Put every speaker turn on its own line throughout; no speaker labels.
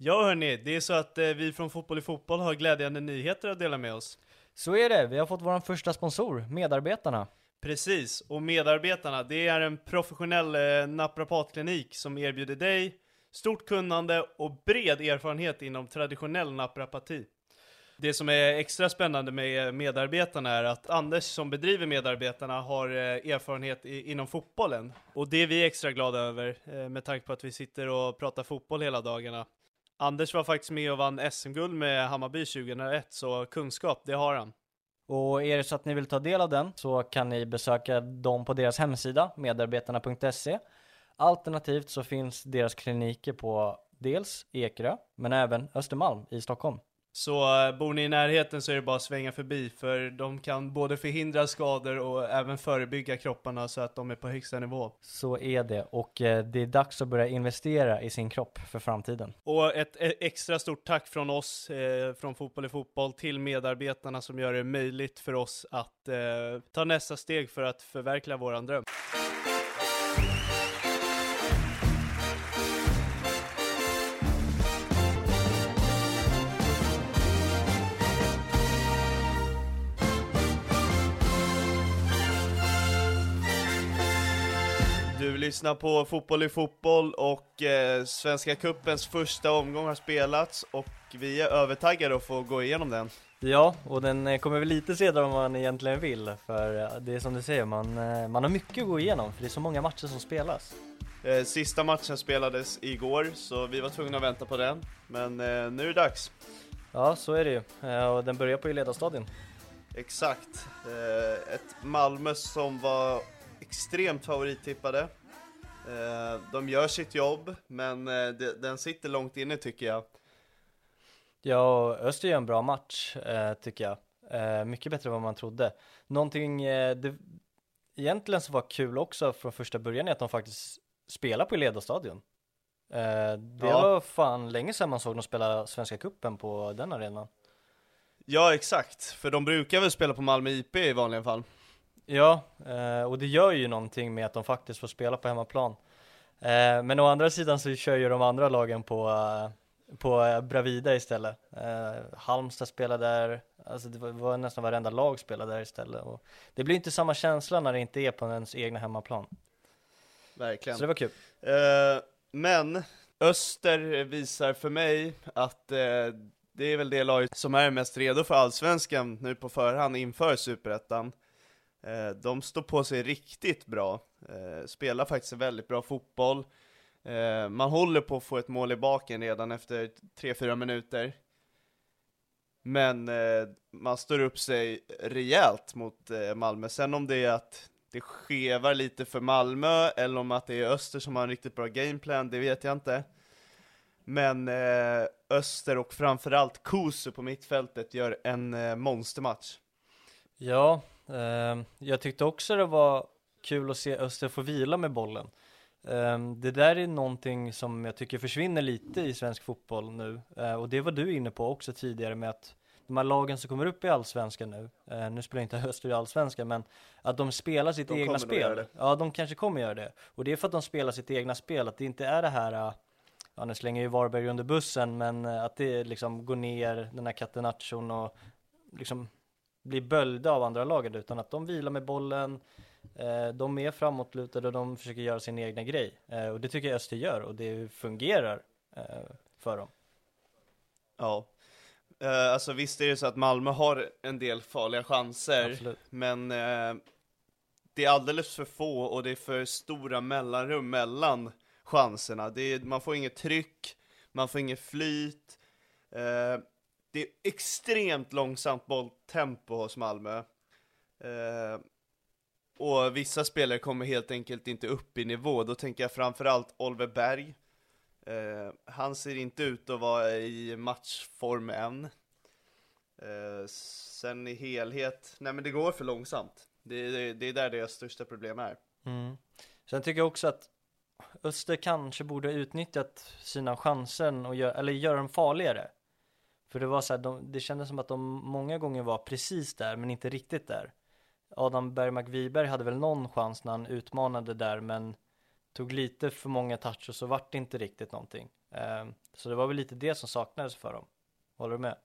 Ja hörni, det är så att eh, vi från Fotboll i Fotboll har glädjande nyheter att dela med oss.
Så är det, vi har fått vår första sponsor, Medarbetarna.
Precis, och Medarbetarna, det är en professionell eh, naprapatklinik som erbjuder dig stort kunnande och bred erfarenhet inom traditionell naprapati. Det som är extra spännande med medarbetarna är att Anders som bedriver medarbetarna har eh, erfarenhet i, inom fotbollen. Och det är vi extra glada över eh, med tanke på att vi sitter och pratar fotboll hela dagarna. Anders var faktiskt med och vann SM-guld med Hammarby 2001, så kunskap, det har han.
Och är det så att ni vill ta del av den så kan ni besöka dem på deras hemsida, medarbetarna.se. Alternativt så finns deras kliniker på dels Ekerö, men även Östermalm i Stockholm.
Så eh, bor ni i närheten så är det bara att svänga förbi, för de kan både förhindra skador och även förebygga kropparna så att de är på högsta nivå.
Så är det, och eh, det är dags att börja investera i sin kropp för framtiden.
Och ett e- extra stort tack från oss, eh, från Fotboll i Fotboll, till medarbetarna som gör det möjligt för oss att eh, ta nästa steg för att förverkliga våran dröm. Lyssnar på Fotboll i Fotboll och eh, Svenska Cupens första omgång har spelats och vi är övertaggade att få gå igenom den.
Ja, och den eh, kommer väl lite senare än man egentligen vill, för eh, det är som du säger, man, eh, man har mycket att gå igenom, för det är så många matcher som spelas.
Eh, sista matchen spelades igår, så vi var tvungna att vänta på den. Men eh, nu är det dags.
Ja, så är det ju, och den börjar på Ledarstadion.
Exakt. Ett Malmö som var extremt favorittippade. Eh, de gör sitt jobb, men eh, de, den sitter långt inne tycker jag.
Ja, Öster gör en bra match, eh, tycker jag. Mycket bättre än vad man trodde. Någonting, det, egentligen som var kul också från första början är att de faktiskt spelar på Ledarstadion. Eh, det
Ja.
var fan länge sedan man såg dem spela Svenska Cupen på den arenan.
Ja, exakt. För de brukar väl spela på Malmö IP i vanliga fall.
Ja, eh, och det gör ju någonting med att de faktiskt får spela på hemmaplan. Eh, men å andra sidan så kör ju de andra lagen på, eh, på Bravida istället. Halmstad spelar där, alltså det var, nästan varenda lag spelade där istället. Och det blir inte samma känsla när det inte är på ens egna hemmaplan.
Verkligen.
Så det var kul.
Eh, men Öster visar för mig att eh, det är väl det laget som är mest redo för allsvenskan nu på förhand inför superettan. Eh, de står på sig riktigt bra, eh, spelar faktiskt väldigt bra fotboll. Eh, man håller på att få ett mål i baken redan efter 3-4 minuter. Men eh, man står upp sig rejält mot eh, Malmö. Sen om det är att det skevar lite för Malmö, eller om att det är Öster som har en riktigt bra gameplan, det vet jag inte. Men eh, Öster och framförallt Kusu på mittfältet gör en eh, monstermatch.
Ja, jag tyckte också det var kul att se Öster få vila med bollen. Eh, det där är någonting som jag tycker försvinner lite i svensk fotboll nu. Eh, och det var du inne på också tidigare med att de här lagen som kommer upp i allsvenskan nu, nu spelar inte Öster i allsvenskan, men att de spelar sitt
De
egna spel. Ja, de kanske kommer göra det. Och det är för att de spelar sitt egna spel, att det inte är det här Ja, nu slänger ju Varberg under bussen, men att det liksom går ner den här catenaccion och liksom blir böljda av andra laget utan att de vilar med bollen, eh, de är framåtlutade och de försöker göra sin egna grej. Eh, och det tycker jag Öster gör och det fungerar eh, för dem.
Ja. Alltså visst är det så att Malmö har en del farliga chanser,
Absolut.
men det är alldeles för få och det är för stora mellanrum mellan chanserna. Är, man får inget tryck, man får inget flyt. Eh, det är extremt långsamt bolltempo hos Malmö. Eh, och vissa spelare kommer helt enkelt inte upp i nivå. Då tänker jag framförallt Oliver Berg. Eh, han ser inte ut att vara i matchform än. Eh, sen i helhet, nej men det går för långsamt. Det, det, det är där deras största problem är.
Mm. Sen tycker jag också att Öster kanske borde ha utnyttjat sina chanser och gör, eller göra dem farligare. För det var så här, de, det kändes som att de många gånger var precis där men inte riktigt där. Adam Bergmark Wiberg hade väl någon chans när han utmanade där men tog lite för många touch och så vart det inte riktigt någonting. Eh, så det var väl lite det som saknades för dem. Håller du med?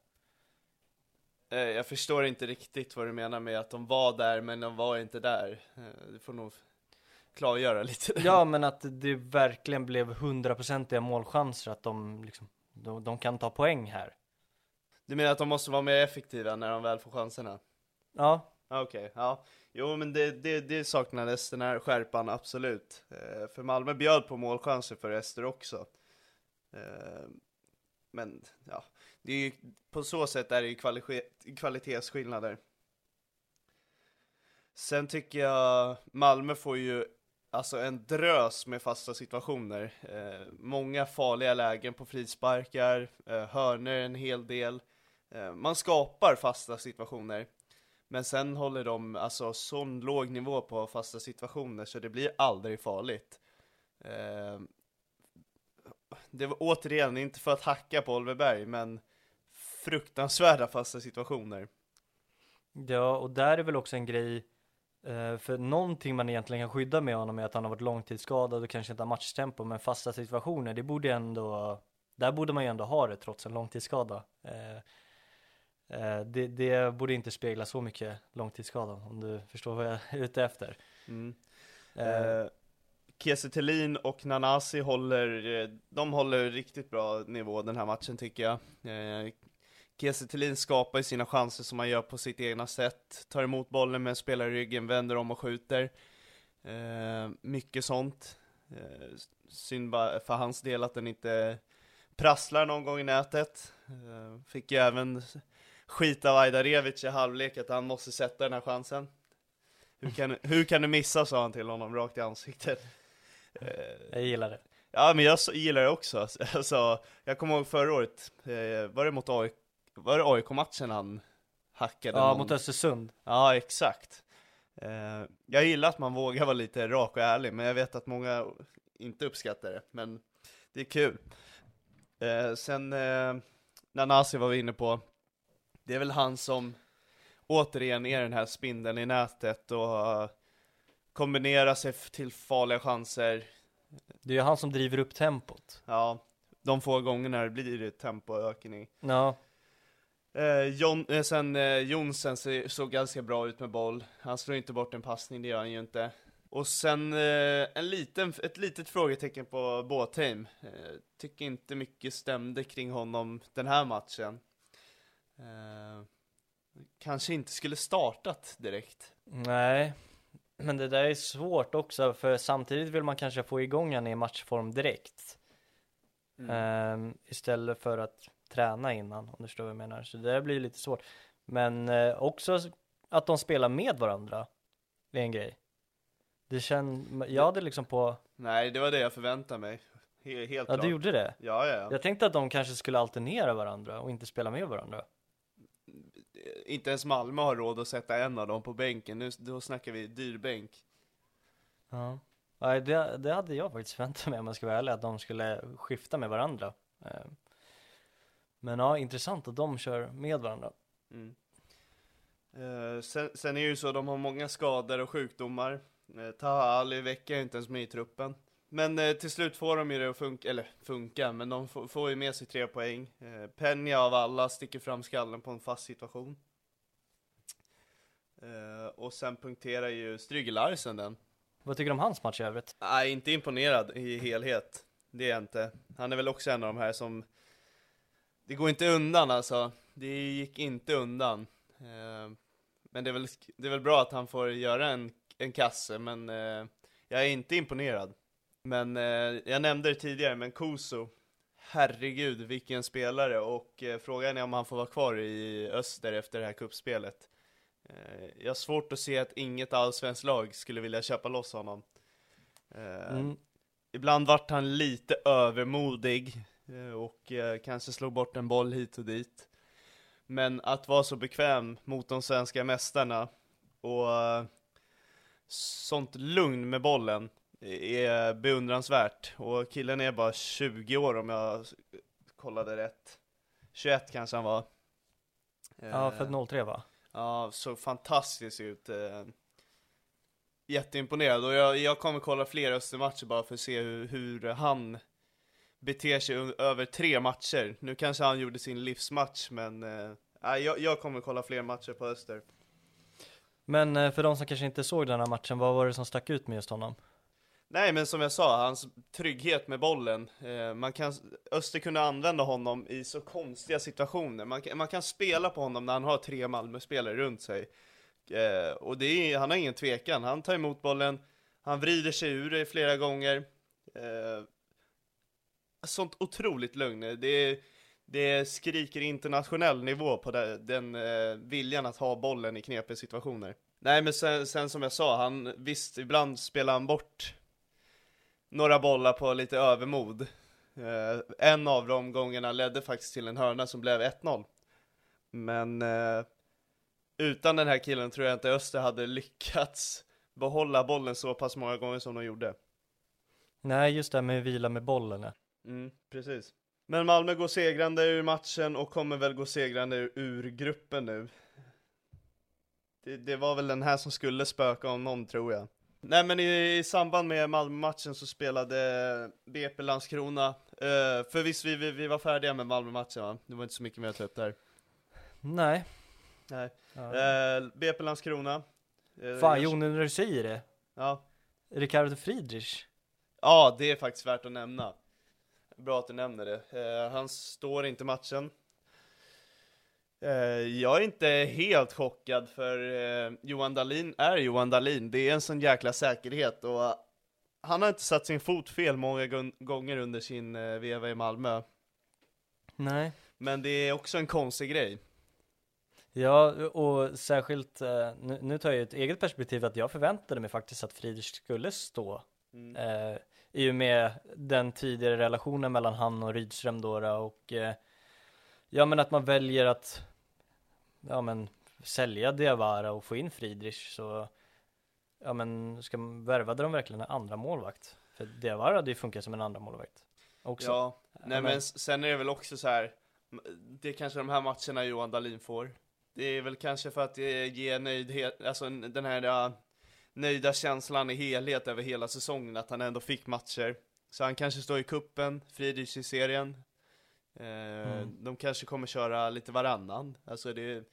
Eh, Jag förstår inte riktigt vad du menar med att de var där men de var inte där. Eh, Du får nog klargöra lite.
Ja, men att det verkligen blev hundraprocentiga målchanser, att de liksom, de, de kan ta poäng här.
Du menar att de måste vara mer effektiva när de väl får chanserna?
Ja,
Ah, Okej, ja. Jo men det, det, det saknades den här skärpan absolut. Eh, för Malmö bjöd på målchanser för Ester också. Eh, men ja, det är ju, på så sätt är det ju kvalitet, kvalitetsskillnader. Sen tycker jag Malmö får ju alltså en drös med fasta situationer. Eh, många farliga lägen på frisparkar, eh, hörnor en hel del. Eh, man skapar fasta situationer. Men sen håller de alltså sån låg nivå på fasta situationer så det blir aldrig farligt. Eh, det var återigen, inte för att hacka på Oliver Berg, men fruktansvärda fasta situationer.
ja, och där är väl också en grej, eh, för någonting man egentligen kan skydda med honom är att han har varit långtidsskadad och kanske inte har matchtempo, men fasta situationer, det borde ändå, där borde man ju ändå ha det trots en långtidsskada. Eh, det, det borde inte spegla så mycket långtidsskada, om du förstår vad jag är ute efter.
Mm.
Eh,
Eh, Kiese Thelin och Nanasi håller, eh, de håller riktigt bra nivå den här matchen tycker jag. Eh, Kiese Thelin skapar ju sina chanser som han gör på sitt egna sätt, tar emot bollen med spelare i ryggen, vänder om och skjuter. Eh, mycket sånt. Eh, synd bara för hans del att den inte prasslar någon gång i nätet. Eh, fick ju även skit av Ajdarevic i halvlek att han måste sätta den här chansen. Hur kan, hur kan du missa, sa han till honom rakt i ansiktet. Eh,
jag gillar det.
Ja men jag gillar det också, alltså, jag kommer ihåg förra året, eh, var det mot AIK, var det AIK-matchen han hackade
Ja,
någon?
mot Östersund.
Ja, exakt. Eh, jag gillar att man vågar vara lite rak och ärlig, men jag vet att många inte uppskattar det, men det är kul. Sen, Nanasi var vi inne på, det är väl han som återigen är den här spindeln i nätet och uh, kombinerar sig till farliga chanser.
Det är han som driver upp tempot.
Ja, de få gångerna det blir det tempoökning.
Ja,
Eh, John, eh, sen eh, Jonsen såg ganska bra ut med boll. Han slår inte bort en passning, det gör han ju inte. Och sen eh, en liten, ett litet frågetecken på Båtheim. Eh, tycker inte mycket stämde kring honom den här matchen. Eh, kanske inte skulle startat direkt.
nej. Men det där är svårt också, för samtidigt vill man kanske få igång han i matchform direkt. Ehm, istället för att träna innan, om du förstår vad jag menar. Så det där blir lite svårt. Men eh, också att de spelar med varandra, är en grej. Det känns, jag hade liksom på,
Nej, det var det jag förväntade mig. He- helt
ja
klart.
du gjorde det.
Ja, ja, ja.
Jag tänkte att de kanske skulle alternera varandra och inte spela med varandra.
Inte ens Malmö har råd att sätta en av dem på bänken. Nu, då snackar vi dyr bänk.
Ja. Nej, det, det hade jag faktiskt förväntat mig om jag ska vara ärlig, att de skulle skifta med varandra. Eh, Men ja, intressant att de kör med varandra.
Mm. Eh, sen, sen är det ju så, de har många skador och sjukdomar. Eh, Taha Ali Vecka är inte ens med i truppen. Men eh, till slut får de ju det att funka, eller funka, men de får, får ju med sig tre poäng. Eh, Penja av alla sticker fram skallen på en fast situation. Eh, och sen punkterar ju Stryge Larsen den.
Vad tycker du om hans match i övrigt?
Nej, inte imponerad i helhet. Det är jag inte. Han är väl också en av de här som... Det går inte undan alltså. Det gick inte undan. Eh, Men det är väl, det är väl bra att han får göra en, en kasse, men eh, jag är inte imponerad. Men eh, jag nämnde det tidigare, men Kuso, herregud vilken spelare och eh, frågan är om han får vara kvar i Öster efter det här kuppspelet. Eh, jag har svårt att se att inget allsvenskt lag skulle vilja köpa loss honom. Eh,
Mm.
Ibland vart han lite övermodig eh, och eh, kanske slog bort en boll hit och dit. Men att vara så bekväm mot de svenska mästarna och sånt lugn med bollen är beundransvärt. Och killen är bara 20 år om jag kollade rätt. 21 kanske han var.
Ja,
Eh,
för 03 va?
Ja, såg fantastiskt ut. eh, Jätteimponerad och jag, jag kommer kolla fler Östermatcher bara för att se hur, hur han beter sig över tre matcher. Nu kanske han gjorde sin livsmatch, men nej, jag, jag kommer kolla fler matcher på Öster.
Men för de som kanske inte såg den här matchen, vad var det som stack ut med just honom?
Nej men som jag sa, hans trygghet med bollen. Eh, man kan, Öster kunde använda honom i så konstiga situationer. Man, kan- man kan spela på honom när han har tre Malmö-spelare runt sig. Eh, och det är, han har ingen tvekan, han tar emot bollen, han vrider sig ur det flera gånger. Eh, sånt otroligt lugn. Det, det skriker internationell nivå på det, den eh, viljan att ha bollen i knepiga situationer. Nej men sen, sen som jag sa, han visst ibland spelar han bort några bollar på lite övermod. Eh, en av de gångerna ledde faktiskt till en hörna som blev 1-0. Men eh, utan den här killen tror jag inte Öster hade lyckats behålla bollen så pass många gånger som de gjorde.
Nej, just det här med att vila med bollen.
Mm, precis. Men Malmö går segrande ur matchen och kommer väl gå segrande ur, ur gruppen nu. Det, det var väl den här som skulle spöka om någon tror jag. Nej men i, i samband med Malmö-matchen så spelade BP Landskrona. Uh, för visst, vi, vi, vi var färdiga med Malmö-matchen va? Det var inte så mycket mer att ta upp där.
Nej.
Nej.
Ja.
Uh, BP Landskrona. Eh,
Fan
jag-
Jon, när du säger det.
Ja.
Ricardo Friedrich.
Ja, det är faktiskt värt att nämna. Bra att du nämner det. Eh, han står inte matchen. Eh, jag är inte helt chockad för eh, Johan Dahlin är Johan Dahlin. Det är en sån jäkla säkerhet och eh, han har inte satt sin fot fel många gånger under sin veva i Malmö.
Nej.
Men det är också en konstig grej.
Ja, och särskilt, nu, nu tar jag ett eget perspektiv att jag förväntade mig faktiskt att Friedrich skulle stå.
Mm.
Eh, I och med den tidigare relationen mellan han och Rydström då då, och eh, ja men att man väljer att ja men sälja Diawara och få in Friedrich så ja men ska man, värvade de verkligen en andra målvakt? För Diawara hade ju funkat som en andra målvakt också.
Ja, nej
men-
men sen är det väl också så här. Det är kanske de här matcherna Johan Dahlin får. Det är väl kanske för att det ger nöjdhet, alltså den här ja, nöjda känslan i helhet över hela säsongen, att han ändå fick matcher. Så han kanske står i kuppen, Friedrich i serien. Eh,
Mm.
De kanske kommer köra lite varannan. Alltså det,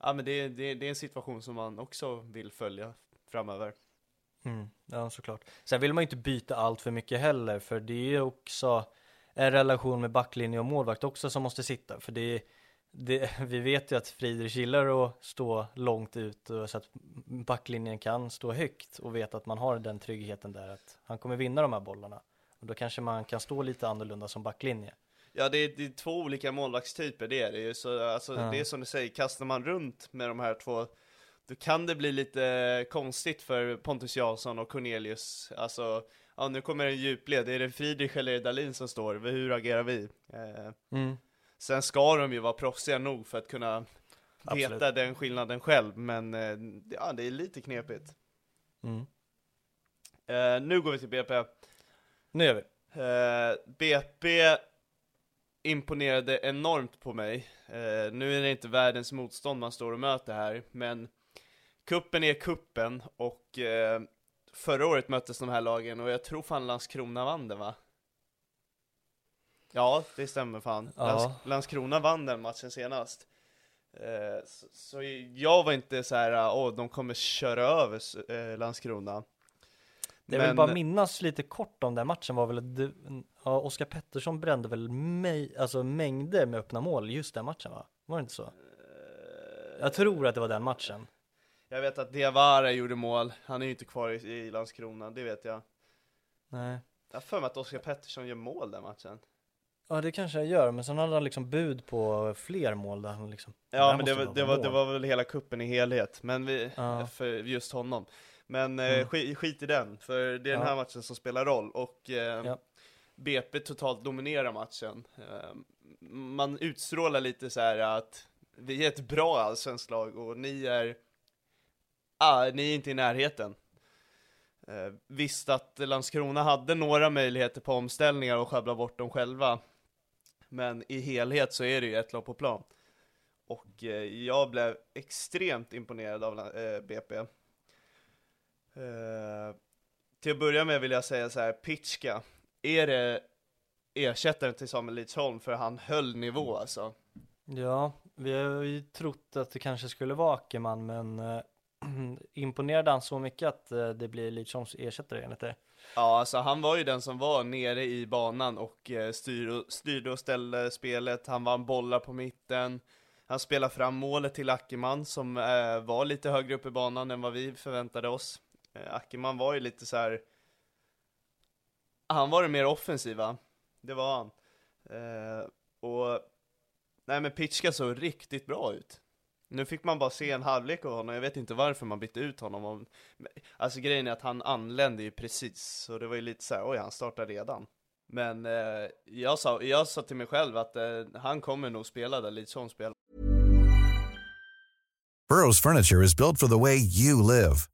ja men det, det, det är en situation som man också vill följa framöver.
Mm, ja, såklart. Sen vill man ju inte byta allt för mycket heller, för det är ju också en relation med backlinje och målvakt också som måste sitta. För det, det, vi vet ju att Friedrich gillar att stå långt ut och så att backlinjen kan stå högt och veta att man har den tryggheten där att han kommer vinna de här bollarna. Och då kanske man kan stå lite annorlunda som backlinje.
Ja, det är, det är två olika målvaktstyper, det är det ju. Så, alltså,
Ja.
Det är som du säger, kastar man runt med de här två, då kan det bli lite konstigt för Pontus Jansson och Cornelius. Alltså, ja nu kommer en djupled, är det Friedrich eller Dahlin som står? Hur agerar vi? Eh,
Mm.
sen ska de ju vara proffsiga nog för att kunna
Absolut.
veta den skillnaden själv, men eh, ja, det är lite knepigt.
Mm.
Eh, nu går vi till BP.
Nu gör vi.
Eh, BP imponerade enormt på mig. Eh, nu är det inte världens motstånd man står och möter här, men kuppen är kuppen och eh, förra året möttes de här lagen och jag tror fan Landskrona vann den va? Ja, det stämmer fan.
Ja.
Lands- Landskrona vann den matchen senast. Eh, så, så jag var inte så här, åh, de kommer köra över eh, Landskrona.
Det jag vill bara minnas lite kort om den matchen var väl att ja, Oskar Pettersson brände väl mig, alltså mängder med öppna mål just den matchen va? Var det inte så? Jag tror att det var den matchen.
Jag vet att Diawara gjorde mål, han är ju inte kvar i, i Landskrona, det vet jag.
Nej.
Jag har för mig att Oskar Pettersson gör mål den matchen.
Ja det kanske jag gör, men sen hade han liksom bud på fler mål där han liksom
Ja men det var, det, var, det var väl hela kuppen i helhet, men vi,
Ja.
för just honom. Men eh,
Mm.
skit, skit i den, för det är den
Ja.
här matchen som spelar roll och eh,
Ja.
BP totalt dominerar matchen. Ehm, man utstrålar lite så här att vi är ett bra allsvenskt lag och ni är, ah, ni är inte i närheten. Ehm, visst att Landskrona hade några möjligheter på omställningar och sjabbla bort dem själva. Men i helhet så är det ju ett lag på plan. Och eh, jag blev extremt imponerad av eh, BP. Ehm, till att börja med vill jag säga så här, Pitchka, är det ersättaren till Samuel Lidsholm för han höll nivå alltså.
Ja, vi har ju trott att det kanske skulle vara Ackerman, men äh, imponerade han så mycket att äh, det blir Lidsholms ersättare enligt det?
Ja, alltså han var ju den som var nere i banan och eh, styrde, styrde och ställde spelet, han vann bollar på mitten, han spelade fram målet till Ackerman som eh, var lite högre upp i banan än vad vi förväntade oss. Eh, Ackerman var ju lite så här han var det mer offensiva, det var han. Eh, och, nej men Pitchka såg riktigt bra ut. Nu fick man bara se en halvlek av honom, jag vet inte varför man bytte ut honom. Alltså grejen är att han anlände ju precis, så det var ju lite så här, oj han startar redan. Men eh, jag, sa, jag sa till mig själv att eh, han kommer nog spela där Lidsholm spelar.
Burrows furniture is built for the way you live.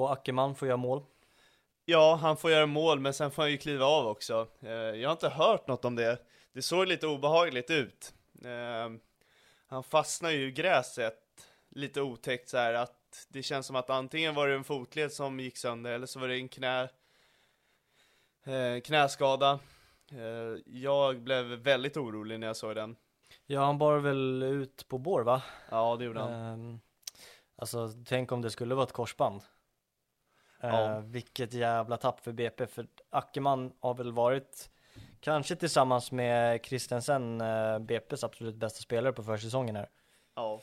Och Ackerman får göra mål.
Ja, han får göra mål, men sen får han ju kliva av också. Eh, jag har inte hört något om det. Det såg lite obehagligt ut. Eh, han fastnar ju i gräset, lite otäckt så här att det känns som att antingen var det en fotled som gick sönder, eller så var det en knä, eh, knäskada. Eh, jag blev väldigt orolig när jag såg den.
Ja, han bar väl ut på bår va?
Ja, det gjorde han.
Ehm, alltså, tänk om det skulle vara ett korsband.
Ja.
Eh, vilket jävla tapp för BP, för Ackerman har väl varit kanske tillsammans med Christensen eh, BP's absolut bästa spelare på försäsongen här.
Ja,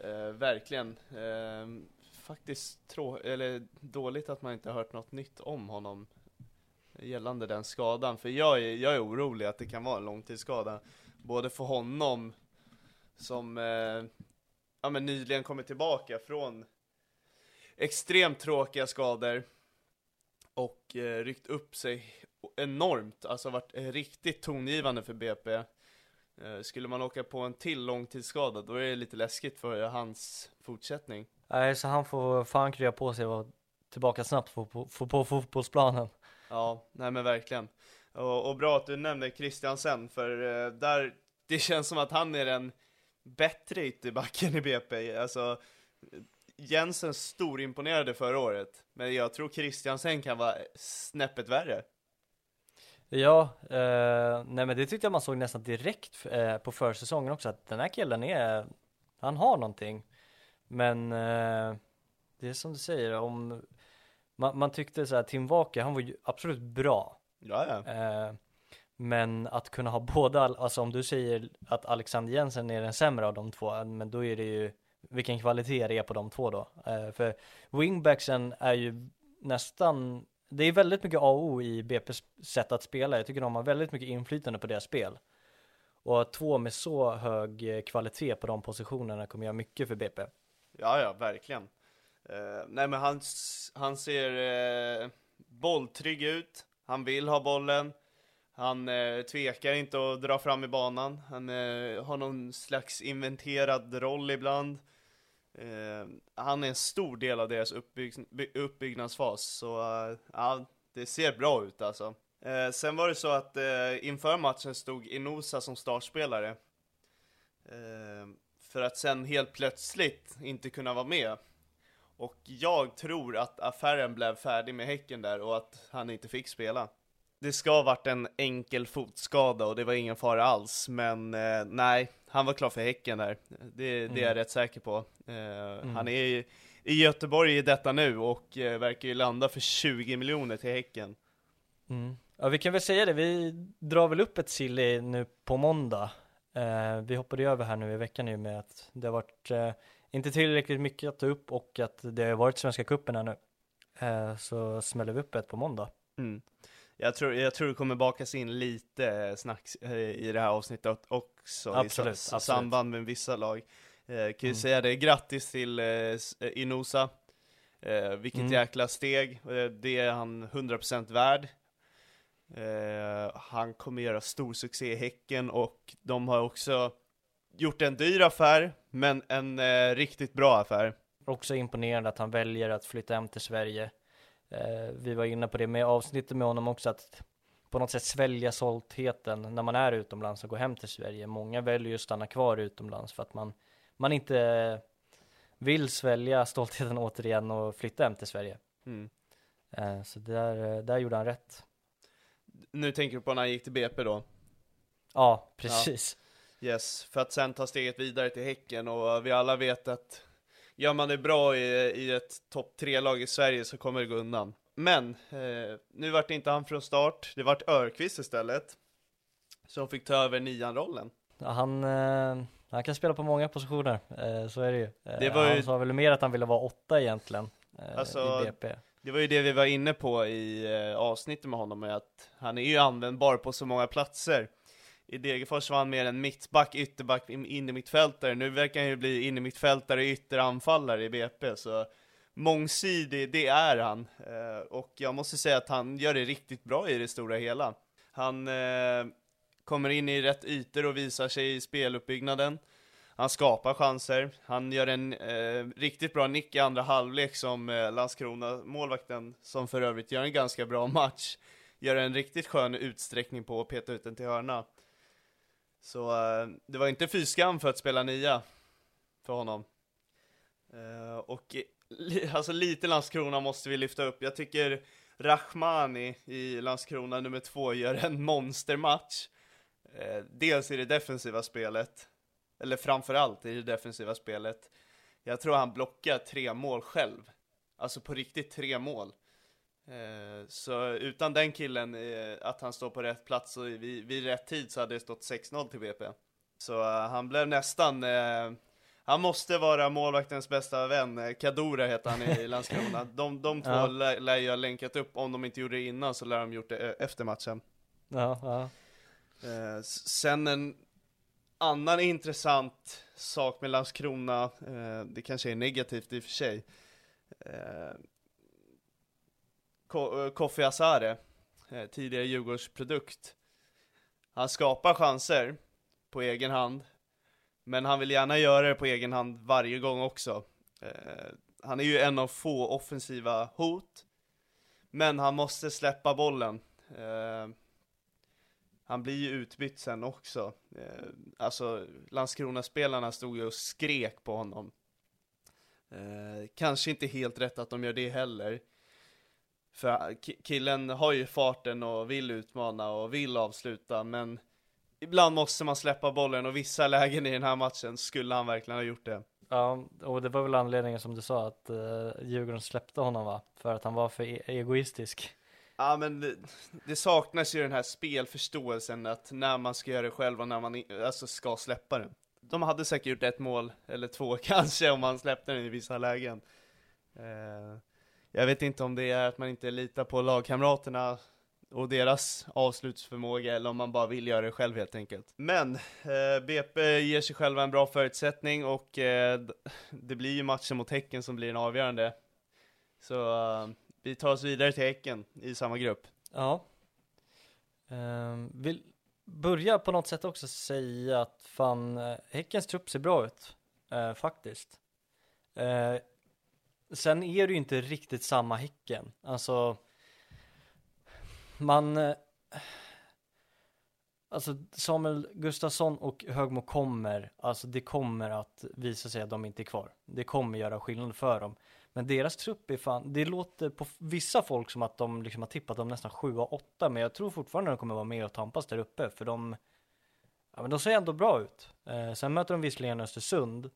eh, verkligen. Eh, faktiskt trå- eller dåligt att man inte har hört något nytt om honom gällande den skadan. För jag är, jag är orolig att det kan vara en långtidsskada. Både för honom som eh, ja, men nyligen kommit tillbaka från extremt tråkiga skador och eh, ryckt upp sig enormt, alltså varit eh, riktigt tongivande för BP. Eh, skulle man åka på en till långtidsskada, då är det lite läskigt för hans fortsättning.
Nej, så han får fan krya på sig och vara tillbaka snabbt på, på, på, på fotbollsplanen.
Ja, nej men verkligen. Och, och bra att du nämnde Christiansen, för eh, där, det känns som att han är den bättre ytterbacken i BP. Alltså, Jensen storimponerade förra året, men jag tror Christiansen kan vara snäppet värre.
Ja, eh, nej men det tyckte jag man såg nästan direkt eh, på försäsongen också att den här killen är, han har någonting. Men eh, det är som du säger, om man, man tyckte så här, Tim Walker, han var ju absolut bra.
Ja, ja.
Eh, men att kunna ha båda, alltså om du säger att Alexander Jensen är den sämre av de två, men då är det ju vilken kvalitet det är på de två då. Eh, för wingbacksen är ju nästan, det är väldigt mycket AO i BP's sätt att spela. Jag tycker de har väldigt mycket inflytande på deras spel. Och två med så hög eh, kvalitet på de positionerna kommer göra mycket för BP.
Ja, ja, verkligen. Eh, nej, men han, han ser eh, bolltrygg ut. Han vill ha bollen. Han eh, tvekar inte att dra fram i banan. Han eh, har någon slags inventerad roll ibland. Eh, han är en stor del av deras uppbygg, uppbyggnadsfas, så eh, ja, det ser bra ut alltså. Eh, sen var det så att eh, inför matchen stod Inosa som startspelare. Eh, för att sen helt plötsligt inte kunna vara med. Och jag tror att affären blev färdig med Häcken där och att han inte fick spela. Det ska ha varit en enkel fotskada och det var ingen fara alls, men eh, nej, han var klar för Häcken där. Det, det är jag rätt säker på. Eh, Han är i, i Göteborg i detta nu och eh, verkar ju landa för 20 miljoner till Häcken.
Mm. Ja, vi kan väl säga det. Vi drar väl upp ett silly nu på måndag. Eh, vi hoppade ju över här nu i veckan nu med att det har varit eh, inte tillräckligt mycket att ta upp och att det har varit Svenska cupen här nu. Eh, så smäller vi upp ett på måndag.
Jag, tror, jag tror det kommer bakas in lite eh, snack eh, i det här avsnittet också,
Absolut,
i
absolut.
samband med vissa lag. Eh, kan ju
Mm.
säga det, grattis till eh, eh, Inosa. Eh, vilket
Mm.
jäkla steg, det är han 100% värd. Han kommer göra stor succé i Häcken och de har också gjort en dyr affär, men en riktigt bra affär.
Också imponerande att han väljer att flytta hem till Sverige. Eh, vi var inne på det med avsnittet med honom också att på något sätt svälja stoltheten när man är utomlands och går hem till Sverige. Många väljer ju att stanna kvar utomlands för att man, man inte vill svälja stoltheten återigen och flytta hem till Sverige.
Mm.
Eh, så där, där gjorde han rätt.
Nu tänker du på när han gick till BP då?
Ja, precis.
Yes, för att sen ta steget vidare till Häcken och vi alla vet att gör man det bra i, i ett topp tre lag i Sverige så kommer det gå undan. Men, eh, nu vart det inte han från start, det vart Örqvist istället. Som fick ta över nian-rollen.
Ja, han, eh, han kan spela på många positioner, eh, så är det ju. Eh,
Det var ju-
Han sa väl mer att han ville vara åtta egentligen, eh,
Alltså,
i BP.
Det var ju det vi var inne på i eh, avsnittet med honom, att han är ju användbar på så många platser. I Degerfors var han mer en mittback, ytterback, in i mittfältare. Nu verkar han ju bli in i mittfältare, ytteranfallare i BP, så mångsidig, det är han. Eh, och jag måste säga att han gör det riktigt bra i det stora hela. Han eh, kommer in i rätt ytor och visar sig i speluppbyggnaden. Han skapar chanser, han gör en eh, riktigt bra nick i andra halvlek som eh, Landskrona, målvakten, som för övrigt gör en ganska bra match, gör en riktigt skön utsträckning på att peta ut den till hörna. Så eh, det var inte fy skam för att spela nia för honom. Eh, och li, alltså lite Landskrona måste vi lyfta upp. Jag tycker Rachmani i Landskrona nummer två gör en monstermatch. Eh, dels i det defensiva spelet, eller framförallt i det defensiva spelet. Jag tror han blockar tre mål själv. Alltså på riktigt tre mål. Eh, så utan den killen, eh, att han står på rätt plats och vid, vid rätt tid så hade det stått 6-0 till BP. Så eh, han blev nästan, han måste vara målvaktens bästa vän, Kadura heter han i Landskrona. De, de två
Ja.
lär, ju ha länkat upp, om de inte gjorde det innan så lär de gjort det efter matchen.
Ja, ja.
Sen en annan intressant sak med Landskrona, det kanske är negativt i och för sig. Eh, Kofi Asare, eh, tidigare tidigare Djurgårdsprodukt. Han skapar chanser på egen hand, men han vill gärna göra det på egen hand varje gång också. Eh, han är ju en av få offensiva hot, men han måste släppa bollen. Han blir ju utbytt sen också. Eh, alltså, Landskrona-spelarna stod ju och skrek på honom. Eh, kanske inte helt rätt att de gör det heller. För ki- killen har ju farten och vill utmana och vill avsluta, men ibland måste man släppa bollen och vissa lägen i den här matchen skulle han verkligen ha gjort det.
ja, och det var väl anledningen som du sa att uh, Djurgården släppte honom va? För att han var för e- egoistisk.
Ja men det, det saknas ju den här spelförståelsen att när man ska göra det själv och när man alltså ska släppa den. De hade säkert gjort ett mål, eller två kanske, om man släppte den i vissa lägen. Eh, jag vet inte om det är att man inte litar på lagkamraterna och deras avslutsförmåga eller om man bara vill göra det själv helt enkelt. Men eh, BP ger sig själva en bra förutsättning och eh, det blir ju matchen mot Häcken som blir den avgörande. Så eh, vi tar oss vidare till Häcken i samma grupp.
Ja. Um, vill börja på något sätt också säga att fan, eh, Häckens trupp ser bra ut. eh, faktiskt. Eh, Sen är det ju inte riktigt samma Häcken. Alltså, man, eh, Alltså Samuel Gustafsson och Högmo kommer, alltså det kommer att visa sig att de inte är kvar. Det kommer göra skillnad för dem. Men deras trupp är fan, det låter på vissa folk som att de liksom har tippat dem nästan 7 och 8, men jag tror fortfarande de kommer vara med och tampas där uppe, för de, ja men de ser ändå bra ut. Eh, sen möter de visserligen Östersund,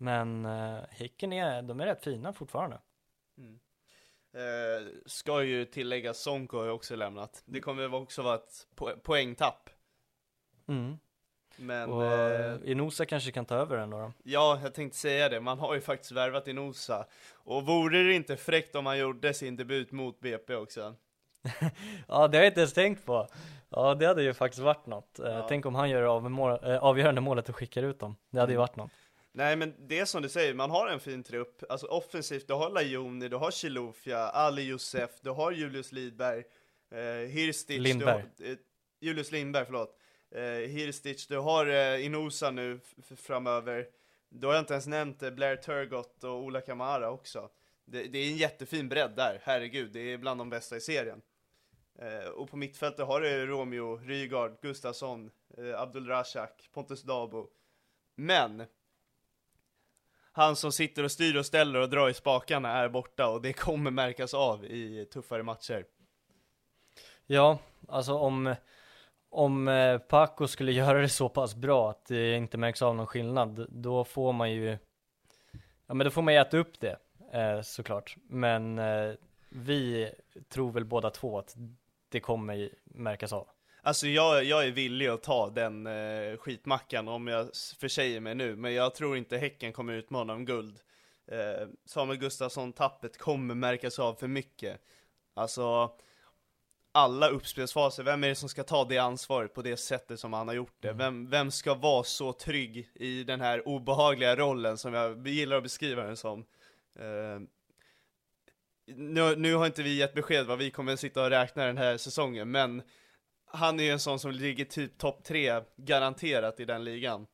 men eh, Häcken är, de är rätt fina fortfarande.
Eh, ska ju tillägga, Sonko har ju också lämnat. Det kommer också vara ett po poängtapp.
Mm.
Men,
Och
eh,
Inosa kanske kan ta över den då.
ja, jag tänkte säga det. Man har ju faktiskt värvat i Nosa. Och vore det inte fräckt om han gjorde sin debut mot BP också?
Ja, det har jag inte ens tänkt på. Ja, det hade ju faktiskt varit något. Eh,
Ja.
Tänk om han gör eh, avgörande målet och skickar ut dem. Det hade ju
Mm.
varit något.
Nej men det är som du säger, man har en fin trupp. Alltså offensivt, du har Lajoni, du har Chilufya, Ali Josef, du har Julius Lidberg, eh, Hirstic,
Lindberg.
Du har, eh, Julius Lindberg, förlåt. Eh, Hirstic, du har eh, Inosa nu framöver. Då har jag inte ens nämnt eh, Blair Turgott och Ola Kamara också. Det, det är en jättefin bredd där, herregud, det är bland de bästa i serien. Eh, och på mittfältet har du Romeo, Rygaard, Gustafsson, eh, Abdul Razak, Pontus Dabo. Men han som sitter och styr och ställer och drar i spakarna är borta och det kommer märkas av i tuffare matcher.
Ja, alltså om, om eh, Paco skulle göra det så pass bra att det inte märks av någon skillnad, då får man ju, ja men då får man ju äta upp det, eh, såklart. Men eh, vi tror väl båda två att det kommer märkas av.
Alltså jag, jag är villig att ta den eh, skitmackan om jag försäger mig nu, men jag tror inte Häcken kommer utmana om guld. Eh, Samuel Gustafsson-tappet kommer märkas av för mycket. Alltså, alla uppspelsfaser, vem är det som ska ta det ansvaret på det sättet som han har gjort det? Vem, vem ska vara så trygg i den här obehagliga rollen som jag gillar att beskriva den som? Eh, nu, nu har inte vi gett besked vad vi kommer sitta och räkna den här säsongen, men han är ju en sån som ligger typ topp tre garanterat i den ligan.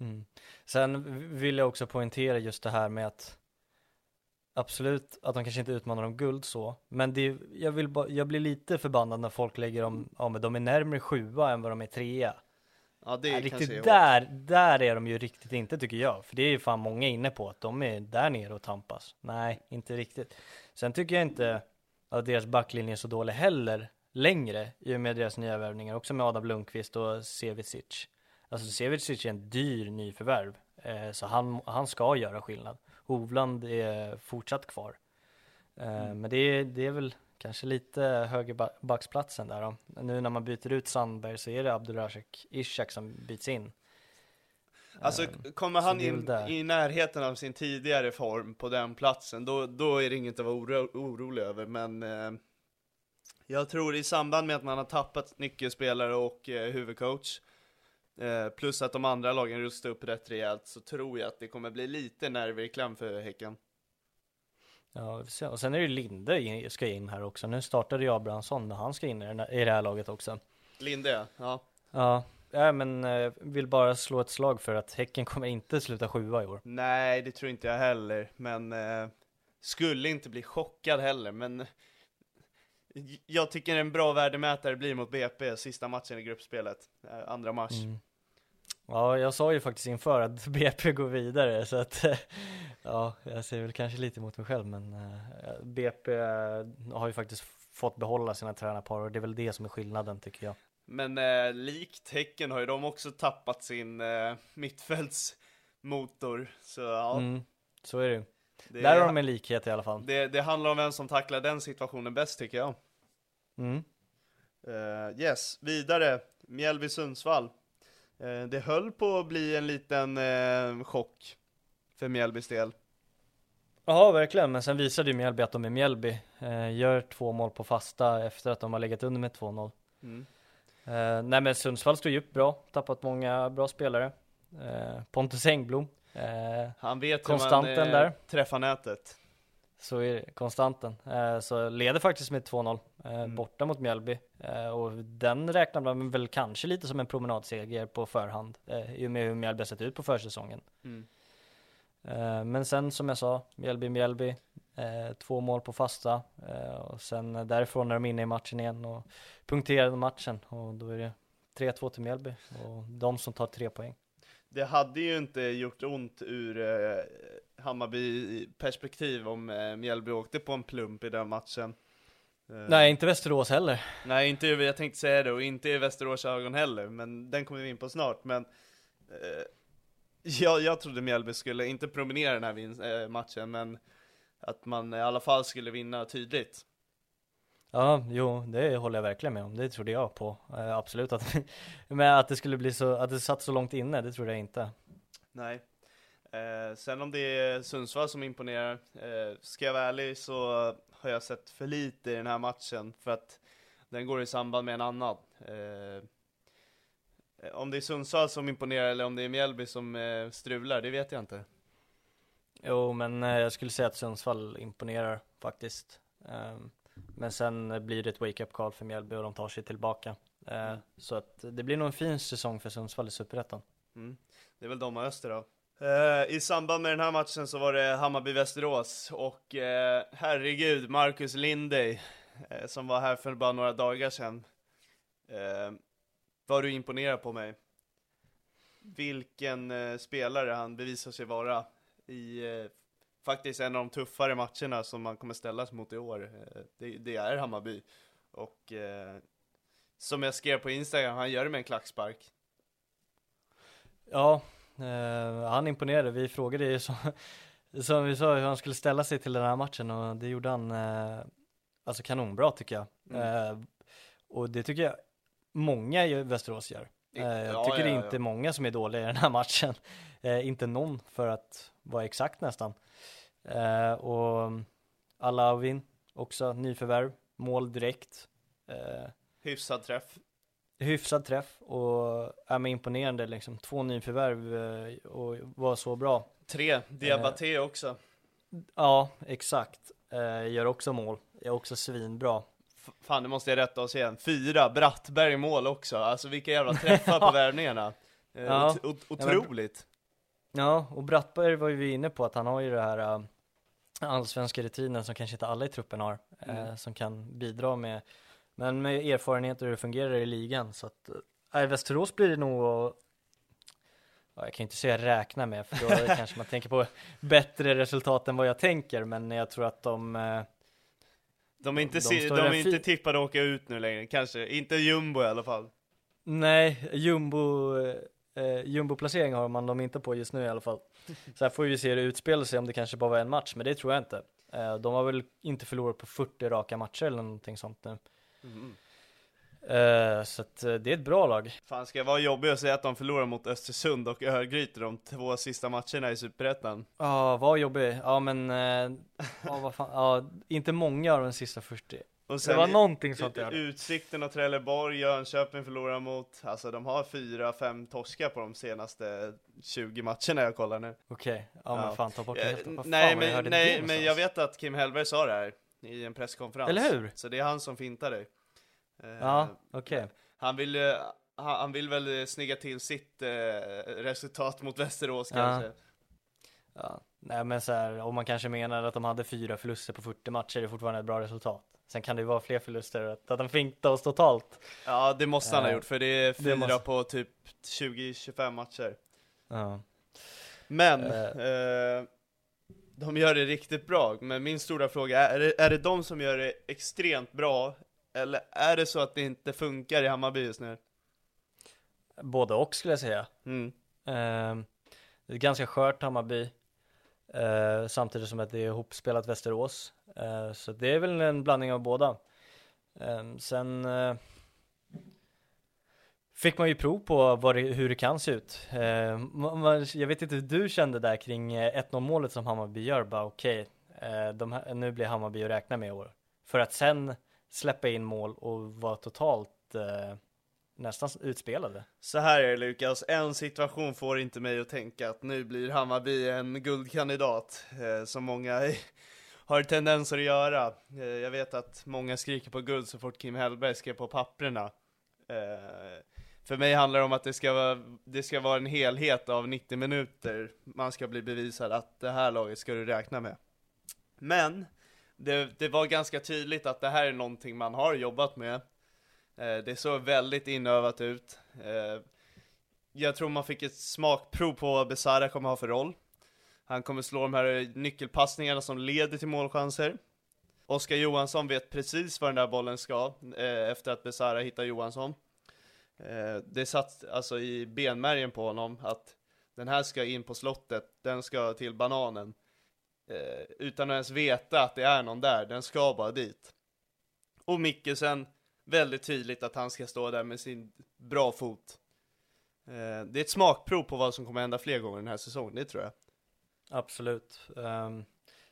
Mm. Sen vill jag också poängtera just det här med att Absolut att de kanske inte utmanar om guld så, men det, jag, vill ba, jag blir lite förbannad när folk lägger om, ja men de är närmare sjua än vad de är trea.
Ja, det är är
riktigt där, där är de ju riktigt inte tycker jag, för det är ju fan många inne på att de är där nere och tampas. Nej, inte riktigt. Sen tycker jag inte att deras backlinje är så dålig heller längre i och med deras nya värvningar, också med Adam Lundqvist och Sevicic. Alltså Sevicic är en dyr nyförvärv, eh, så han, han ska göra skillnad. Hovland är fortsatt kvar. Eh, Men det är, det är väl kanske lite höger ba- backsplatsen där då. Nu när man byter ut Sandberg så är det Abdulrazak Ishak som byts in.
Alltså
Eh,
kommer han in i närheten av sin tidigare form på den platsen, då, då är det inget att vara oro, orolig över, men eh, jag tror i samband med att man har tappat nyckelspelare och eh, huvudcoach, eh, plus att de andra lagen rustar upp rätt rejält, så tror jag att det kommer bli lite nerver i kläm för Häcken.
Ja, och sen är det Linde in, ska in här också. Nu startade ju Abrahamsson och han ska in i det här laget också.
Linde, ja.
Ja, ja men eh, vill bara slå ett slag för att Häcken kommer inte sluta sjua i år.
Nej, det tror inte jag heller, men eh, skulle inte bli chockad heller, men jag tycker en bra värdemätare blir mot BP sista matchen i gruppspelet, eh, andra mars.
Mm. Ja, jag sa ju faktiskt inför att BP går vidare så att ja, jag säger väl kanske lite emot mig själv men eh, BP eh, har ju faktiskt fått behålla sina tränarpar och det är väl det som är skillnaden tycker jag.
Men eh, likt Häcken har ju de också tappat sin eh, mittfältsmotor, så ja.
Mm, så är det ju.
Det,
Där har de en likhet i alla fall.
det, det handlar om vem som tacklar den situationen bäst tycker jag.
Mm.
Eh, yes, vidare, Mjällby-Sundsvall. Eh, det höll på att bli en liten eh, chock för Mjällbys del.
Ja, verkligen. Men sen visade ju Mjällby att de är Mjällby. Eh, gör två mål på fasta efter att de har legat under med 2-0.
Mm.
Eh, nej men Sundsvall står ju upp bra, tappat många bra spelare. Eh, Pontus Engblom, eh,
Han vet hur
Konstanten
man eh,
där.
träffar nätet.
så är det, konstanten. Eh, så leder faktiskt med 2-0 eh,
Mm.
borta mot Mjällby. Eh, och den räknar man väl kanske lite som en promenadseger på förhand. Eh, I och med hur Mjällby har sett ut på försäsongen.
Mm.
Eh, men sen som jag sa, Mjällby, Mjällby. Eh, två mål på fasta och sen därifrån är de inne i matchen igen och punkterade matchen och då är det 3-2 till Mjällby och de som tar tre poäng.
Det hade ju inte gjort ont ur eh, Hammarby perspektiv om eh, Mjällby åkte på en plump i den matchen. Eh,
Nej, inte Västerås heller.
Nej, inte jag tänkte säga det, och inte i Västerås ögon heller, men den kommer vi in på snart. Men eh, jag, jag trodde Mjällby skulle, inte promenera den här eh, matchen, men att man i alla fall skulle vinna tydligt.
Ja, jo, det håller jag verkligen med om. Det trodde jag på. Eh, absolut att, men att det skulle bli så, att det satt så långt inne, det trodde jag inte.
Nej. Eh, sen om det är Sundsvall som imponerar, eh, ska jag vara ärlig så har jag sett för lite i den här matchen för att den går i samband med en annan. Eh, om det är Sundsvall som imponerar eller om det är Mjällby som eh, strular, det vet jag inte.
Jo, men eh, jag skulle säga att Sundsvall imponerar faktiskt. Ehm, men sen blir det ett wake-up call för Mjällby och de tar sig tillbaka. Eh, Så att det blir nog en fin säsong för Sundsvall i Superettan.
Mm. Det är väl de och Öster då. Eh, I samband med den här matchen så var det Hammarby-Västerås och eh, herregud, Marcus Lindey som var här för bara några dagar sedan. Var du imponerad på mig? Vilken spelare han bevisar sig vara i faktiskt en av de tuffare matcherna som man kommer ställas mot i år. Eh, det, det är Hammarby. Och eh, som jag skrev på Instagram, han gör det med en klackspark.
Ja, eh, han imponerade. Vi frågade ju som, som vi sa hur han skulle ställa sig till den här matchen och det gjorde han eh, alltså kanonbra tycker jag. Eh, och det tycker jag många i Västerås gör. Eh, jag
Ja,
tycker
ja,
är
ja.
inte många som är dåliga i den här matchen. Eh, inte någon för att vara exakt nästan. Eh, och Alavin också, nyförvärv, mål direkt. Eh,
Hyfsad träff.
hyfsad träff och är med imponerande liksom. Två nyförvärv eh, och var så bra.
Tre, Diabaté också.
Ja, exakt. Eh, gör också mål. Är också svinbra.
Fan, det måste jag rätta oss igen. Fyra, Brattberg i mål också. Alltså vilka jävla träffar på värvningarna. Eh,
Ja.
ot- otroligt.
Ja, och Brattberg var ju vi inne på att han har ju det här äh, allsvenska rutinen som kanske inte alla i truppen har. Eh, som kan bidra med, men med erfarenhet hur det fungerar i ligan. Så att, äh, Västerås blir det nog Ja, jag kan inte säga räkna med för då kanske man tänker på bättre resultat än vad jag tänker men jag tror att de eh,
De är inte,
De
de är inte tippade att åka ut nu längre, kanske. Inte jumbo i alla fall.
Nej, jumbo, eh, jumbo-placering har man dem inte på just nu i alla fall. Så här får vi se det utspela sig om det kanske bara var en match, men det tror jag inte. Eh, de har väl inte förlorat på 40 raka matcher eller någonting sånt nu. Eh, så att eh, det är ett bra lag.
Fan, ska jag vara jobbig och säga att de förlorar mot Östersund och Örgryte de två sista matcherna i Superettan?
Ja, vad jobbig. Ja, men eh, ja, vad fan. Ja, inte många av de sista 40.
Och
Det var någonting sånt där.
Utsikten och Trelleborg, Jönköping förlorar mot, alltså de har fyra, fem torskar på de senaste 20 matcherna jag kollar nu.
Okej, ja men
Ja.
fan ta bort det helt. Vad
nej,
jag
men,
det
nej, men jag vet att Kim Hellberg sa det här i en presskonferens.
Eller hur?
Så det är han som fintar dig. Eh,
Ja, okej.
Han vill, eh, han, han vill väl eh, snygga till sitt resultat mot Västerås
Ja.
kanske.
Ja, nej men så här, om man kanske menar att de hade fyra förluster på 40 matcher, det är fortfarande ett bra resultat. Sen kan det ju vara fler förluster, att, att de fintade oss totalt.
Ja, det måste han ha gjort för det är fyra
måste-
på typ 20-25 matcher.
Ja.
Men,
Eh.
eh, de gör det riktigt bra. Men min stora fråga är, är det, är det de som gör det extremt bra? Eller är det så att det inte funkar i Hammarby just nu?
Både och skulle jag säga.
Mm.
Eh, det är ganska skört Hammarby, eh, samtidigt som att det är ihopspelat Västerås. Eh, så det är väl en blandning av båda. Eh, sen eh, fick man ju prov på det, hur det kan se ut. Eh, man, jag vet inte hur du kände där kring eh, 1-0 målet som Hammarby gör, bara okej, eh, de här- nu blir Hammarby att räkna med i år. För att sen släppa in mål och vara totalt eh, nästan utspelade.
Så här är det Lukas, en situation får inte mig att tänka att nu blir Hammarby en guldkandidat, eh, som många har tendenser att göra. Eh, jag vet att många skriker på guld så fort Kim Hellberg skrev på papperna. Eh, för mig handlar det om att det ska, vara, det ska vara en helhet av 90 minuter. Man ska bli bevisad att det här laget ska du räkna med. Men det, det var ganska tydligt att det här är någonting man har jobbat med. Eh, det såg väldigt inövat ut. Eh, jag tror man fick ett smakprov på vad Besara kommer ha för roll. Han kommer slå de här nyckelpassningarna som leder till målchanser. Oskar Johansson vet precis var den där bollen ska, eh, efter att Besara hittar Johansson. Eh, det satt alltså i benmärgen på honom att den här ska in på slottet, den ska till bananen. Eh, utan att ens veta att det är någon där, den ska bara dit. Och Mickelsen, väldigt tydligt att han ska stå där med sin bra fot. Eh, det är ett smakprov på vad som kommer hända fler gånger den här säsongen, det tror jag.
Absolut. Um,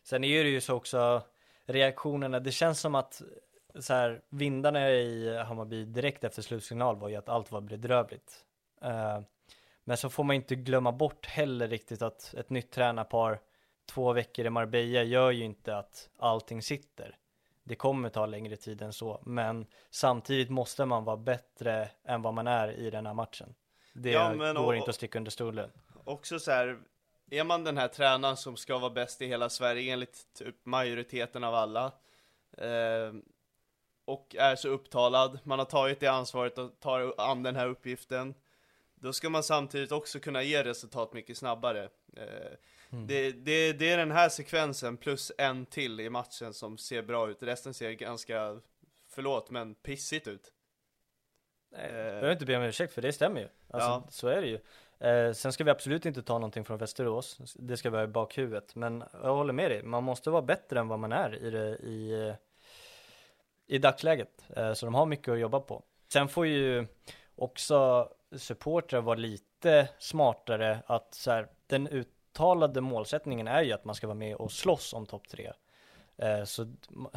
sen är det ju så också reaktionerna, det känns som att så här, vindarna i Hammarby direkt efter slutsignal var ju att allt var bedrövligt. Uh, men så får man inte glömma bort heller riktigt att ett nytt tränarpar två veckor i Marbella gör ju inte att allting sitter. Det kommer ta längre tid än så, men samtidigt måste man vara bättre än vad man är i den här matchen. Det
Ja,
går
och-
inte att sticka under stolen.
Också så här, är man den här tränaren som ska vara bäst i hela Sverige enligt typ majoriteten av alla eh, och är så upptalad, man har tagit det ansvaret och tar an den här uppgiften då ska man samtidigt också kunna ge resultat mycket snabbare. Eh, det, det, det är den här sekvensen plus en till i matchen som ser bra ut, resten ser ganska, förlåt men pissigt ut.
Nej,
Eh.
jag behöver inte be om ursäkt för det stämmer ju. Alltså,
Ja.
så är det ju. Eh, sen ska vi absolut inte ta någonting från Västerås. Det ska vi ha i bakhuvudet. Men jag håller med dig. Man måste vara bättre än vad man är i, det, i, i dagsläget. Eh, så de har mycket att jobba på. Sen får ju också supportrar vara lite smartare att så här, den uttalade målsättningen är ju att man ska vara med och slåss om topp tre. Eh, Så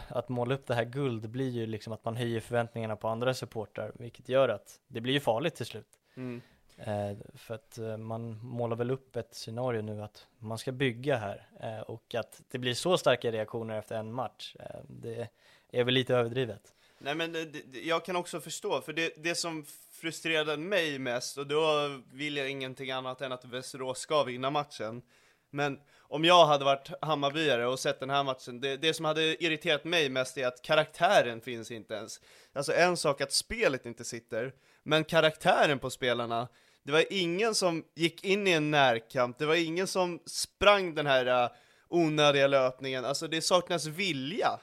att måla upp det här guld blir ju liksom att man höjer förväntningarna på andra supportrar, vilket gör att det blir ju farligt till slut.
Mm.
Eh, För att eh, man målar väl upp ett scenario nu att man ska bygga här och att det blir så starka reaktioner efter en match, det är väl lite överdrivet.
Nej men det, jag kan också förstå, för det, det som frustrerade mig mest, och då vill jag ingenting annat än att Västerås ska vinna matchen. Men om jag hade varit Hammarbyare och sett den här matchen, det, det som hade irriterat mig mest är att karaktären finns inte ens. Alltså en sak att spelet inte sitter, men karaktären på spelarna, det var ingen som gick in i en närkamp, det var ingen som sprang den här uh, onödiga löpningen, alltså det saknas vilja.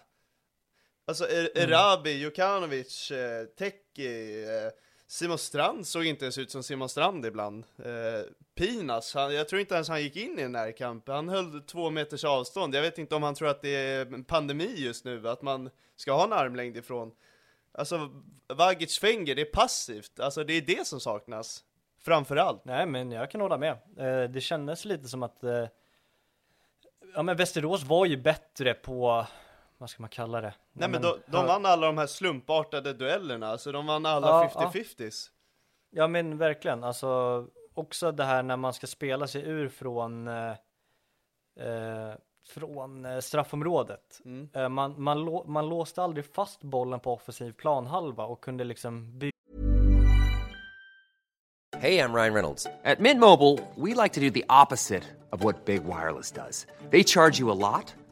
Alltså Er- Erabi, Jokanovic, eh, Teki, eh, Simon Strand såg inte ens ut som Simon Strand ibland. Eh, Pinas, han, jag tror inte ens han gick in i en närkamp. Han höll två meters avstånd. Jag vet inte om han tror att det är pandemi just nu, att man ska ha en armlängd ifrån. Alltså, Vagic Fenger, det är passivt. Alltså det är det som saknas. Framför allt.
Nej, men jag kan hålla med. Eh, Det kändes lite som att eh, Ja men Västerås var ju bättre på, vad ska man kalla det?
Nej men de, de vann alla de här slumpartade duellerna, alltså de vann alla
Ja,
50-50s.
Ja men verkligen, alltså också det här när man ska spela sig ur från eh, eh, från eh, straffområdet.
Mm.
Eh, man, man, lå, man låste aldrig fast bollen på offensiv planhalva och kunde liksom bygga
Hey, I'm Ryan Reynolds. At Mint Mobile, we like to do the opposite of what Big Wireless does. They charge you a lot,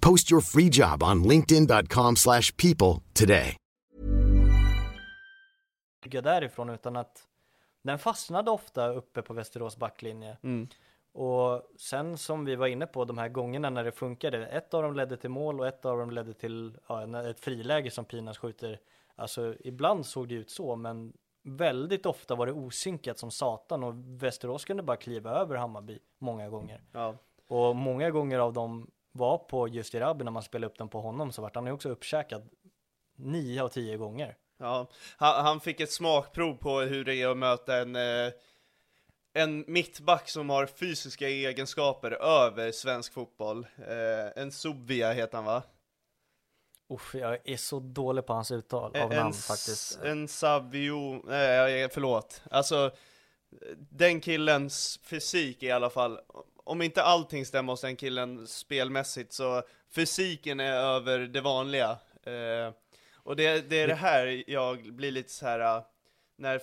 Post your free job on linkedin.com/people slash people today.
därifrån utan att den fastnade ofta uppe på Västerås backlinje. Och sen som vi var inne på de här gångerna när det funkade, ett av dem ledde till mål och ett av dem ledde till ja, ett friläge som Pinas skjuter. Alltså ibland såg det ut så, men väldigt ofta var det osynkat som satan och Västerås kunde bara kliva över Hammarby många gånger.
Ja.
Och många gånger av dem var på just Erabi när man spelade upp den på honom så vart han ju också uppkäkad nio av tio gånger.
Ja, han, han fick ett smakprov på hur det är att möta en, eh, en mittback som har fysiska egenskaper över svensk fotboll. Eh, en Subvia heter han va?
Uff, jag är så dålig på hans uttal av
en,
namn faktiskt.
En Savio, nej förlåt. Alltså, den killens fysik i alla fall, om inte allting stämmer hos den killen spelmässigt så fysiken är över det vanliga. Eh, och det, det är det här jag blir lite så här äh, när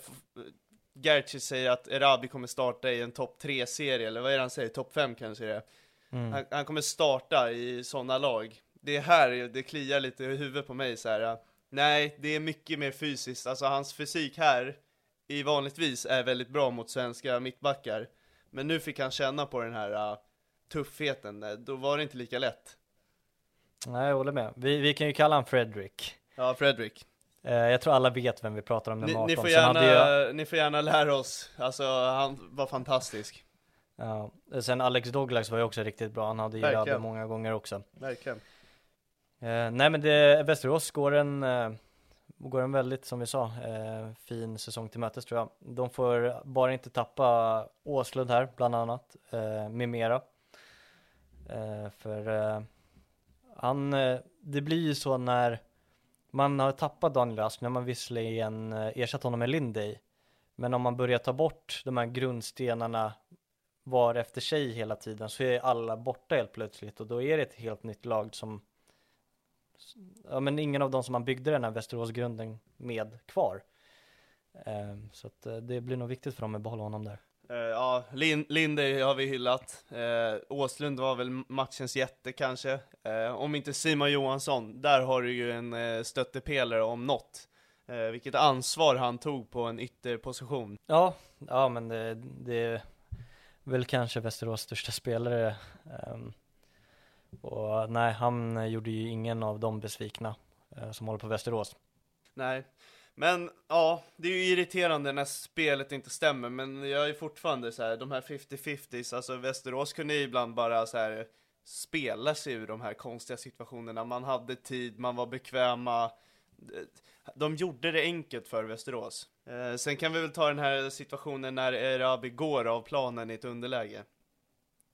Gertzi säger att Erabi kommer starta i en topp 3-serie, eller vad är det han säger? Topp 5 kanske det.
Mm.
Han, han kommer starta i sådana lag. Det är här det kliar lite i huvudet på mig så här. äh, Nej, det är mycket mer fysiskt. Alltså hans fysik här, i vanligtvis är väldigt bra mot svenska mittbackar. Men nu fick han känna på den här äh, tuffheten, äh, då var det inte lika lätt.
Nej, jag håller med. Vi, vi kan ju kalla han Fredrik.
Ja, Fredrik.
Eh, jag tror alla vet vem vi pratar om, nummer 18.
ni, får gärna,
jag,
ni får gärna lära oss, alltså han var fantastisk.
ja, sen Alex Douglas var ju också riktigt bra. Han hade ju
Verkligen.
Många gånger också.
Verkligen.
Eh, nej men det, Västerås går en, eh, går en väldigt, som vi sa, eh, fin säsong till mötes tror jag. De får bara inte tappa Åslund här, bland annat, eh, med mera. Eh, för eh, han, eh, det blir ju så när man har tappat Daniel Rask, när man visserligen eh, ersatt honom med Lindy, Men om man börjar ta bort de här grundstenarna var efter sig hela tiden så är alla borta helt plötsligt och då är det ett helt nytt lag som ja men ingen av dem som man byggde den här Västeråsgrunden med kvar. Ehm, så att eh, det blir nog viktigt för dem att behålla honom där.
Eh, ja, Lin, Linder har vi hyllat. Uh, Åslund var väl matchens jätte kanske. Eh, om inte Simon Johansson, där har du ju en uh, stöttepelare om något. Eh, vilket ansvar han tog på en ytterposition.
Ja, ja men det, det är väl kanske Västerås största spelare. Ehm, och nej, han gjorde ju ingen av dem besvikna eh, som håller på Västerås.
Nej, men ja, det är ju irriterande när spelet inte stämmer, men jag är fortfarande så här, de här 50-50s, alltså Västerås kunde ju ibland bara så här spela sig ur de här konstiga situationerna, man hade tid, man var bekväma, de gjorde det enkelt för Västerås. Eh, sen kan vi väl ta den här situationen när Erabi går av planen i ett underläge.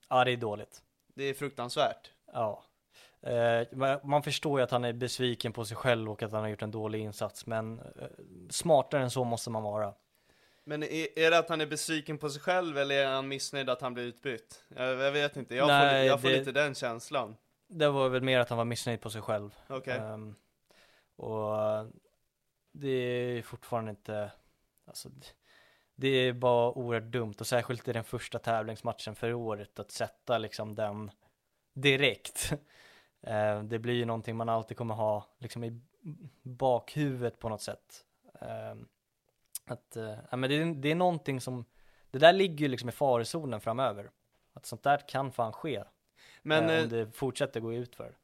Ja, det är dåligt.
Det är fruktansvärt.
Ja. Eh, man- förstår ju att han är besviken på sig själv och att han har gjort en dålig insats, men eh, smartare än så måste man vara.
Men är, är det att han är besviken på sig själv eller är han missnöjd att han blir utbytt? Jag, jag vet inte, jag, får,
Nej,
jag får
det-
lite den känslan.
Det var väl mer att han var missnöjd på sig själv.
Okej.
Ehm, och det är fortfarande inte, alltså det är bara oerhört dumt och särskilt i den första tävlingsmatchen för året att sätta liksom den direkt. Eh, det blir ju någonting man alltid kommer ha liksom i bakhuvudet på något sätt. Ehm, att, eh, ja, men det, är, det är någonting som, det där ligger ju liksom i farozonen framöver. Att sånt där kan fan ske.
Men
eh,
eh,
om det fortsätter gå ut för.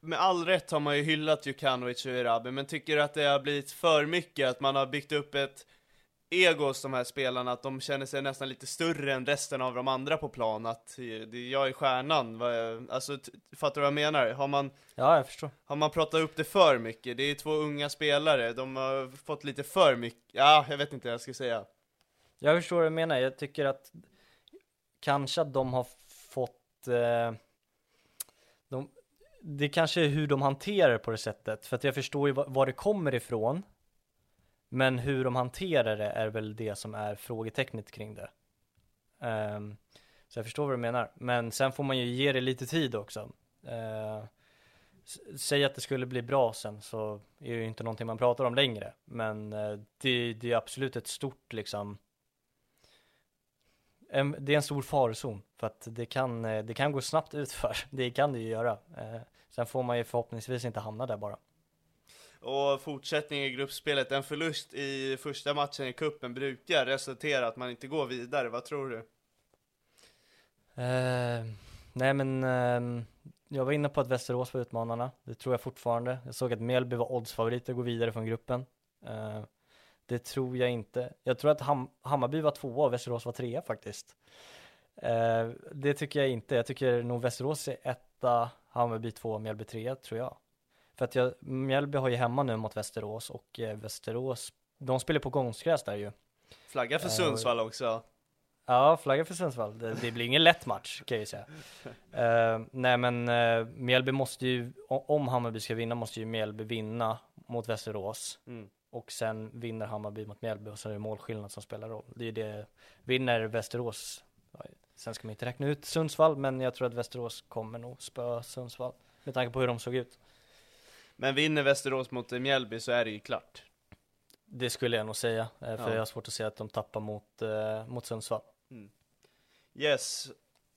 med all rätt har man ju hyllat Jukanovic och Erabi, men tycker du att det har blivit för mycket? Att man har byggt upp ett ego hos de här spelarna, att de känner sig nästan lite större än resten av de andra på plan, att jag är stjärnan, alltså fattar du vad jag menar? Har man,
Ja, jag förstår.
har man pratat upp det för mycket? Det är två unga spelare, de har fått lite för mycket, ja, jag vet inte vad jag ska säga.
Jag förstår vad du menar. Jag tycker att kanske att de har fått eh, de, det kanske är hur de hanterar det på det sättet. För att jag förstår ju var, var det kommer ifrån. Men hur de hanterar det är väl det som är frågetecknet kring det. Um, så jag förstår vad du menar. Men sen får man ju ge det lite tid också. Uh, säg att det skulle bli bra sen så är det ju inte någonting man pratar om längre. Men uh, det, det är absolut ett stort liksom en, det är en stor farozon för att det kan, eh, det kan gå snabbt utför. Det kan det ju göra. Uh, sen får man ju förhoppningsvis inte hamna där bara.
Och fortsättning i gruppspelet, en förlust i första matchen i kuppen brukar resultera att man inte går vidare, vad tror du?
Eh, nej men ehm, jag var inne på att Västerås var utmanarna. Det tror jag fortfarande. Jag såg att Mjällby var oddsfavorit att gå vidare från gruppen. Eh, Det tror jag inte. Jag tror att Ham Hammarby var tvåa och Västerås var trea faktiskt. Eh, det tycker jag inte. Jag tycker nog Västerås är etta, Hammarby tvåa, Mjällby trea tror jag. För att jag, Mjällby har ju hemma nu mot Västerås och eh, Västerås, de spelar på konstgräs där ju.
Flagga för
Eh,
Sundsvall också.
Ja, flagga för Sundsvall. Det, det blir ingen lätt match kan jag ju säga. Eh, nej men uh, Mjällby måste ju, om Hammarby ska vinna måste ju Mjällby vinna mot Västerås.
Mm.
Och sen vinner Hammarby mot Mjällby och så är det målskillnad som spelar roll. Det är ju det, vinner Västerås, sen ska man inte räkna ut Sundsvall, men jag tror att Västerås kommer nog spöa Sundsvall. Med tanke på hur de såg ut.
Men vinner Västerås mot Mjällby så är det ju klart.
Det skulle jag nog säga, eh, för
Ja.
jag har svårt att se att de tappar mot, eh, mot Sundsvall.
Yes,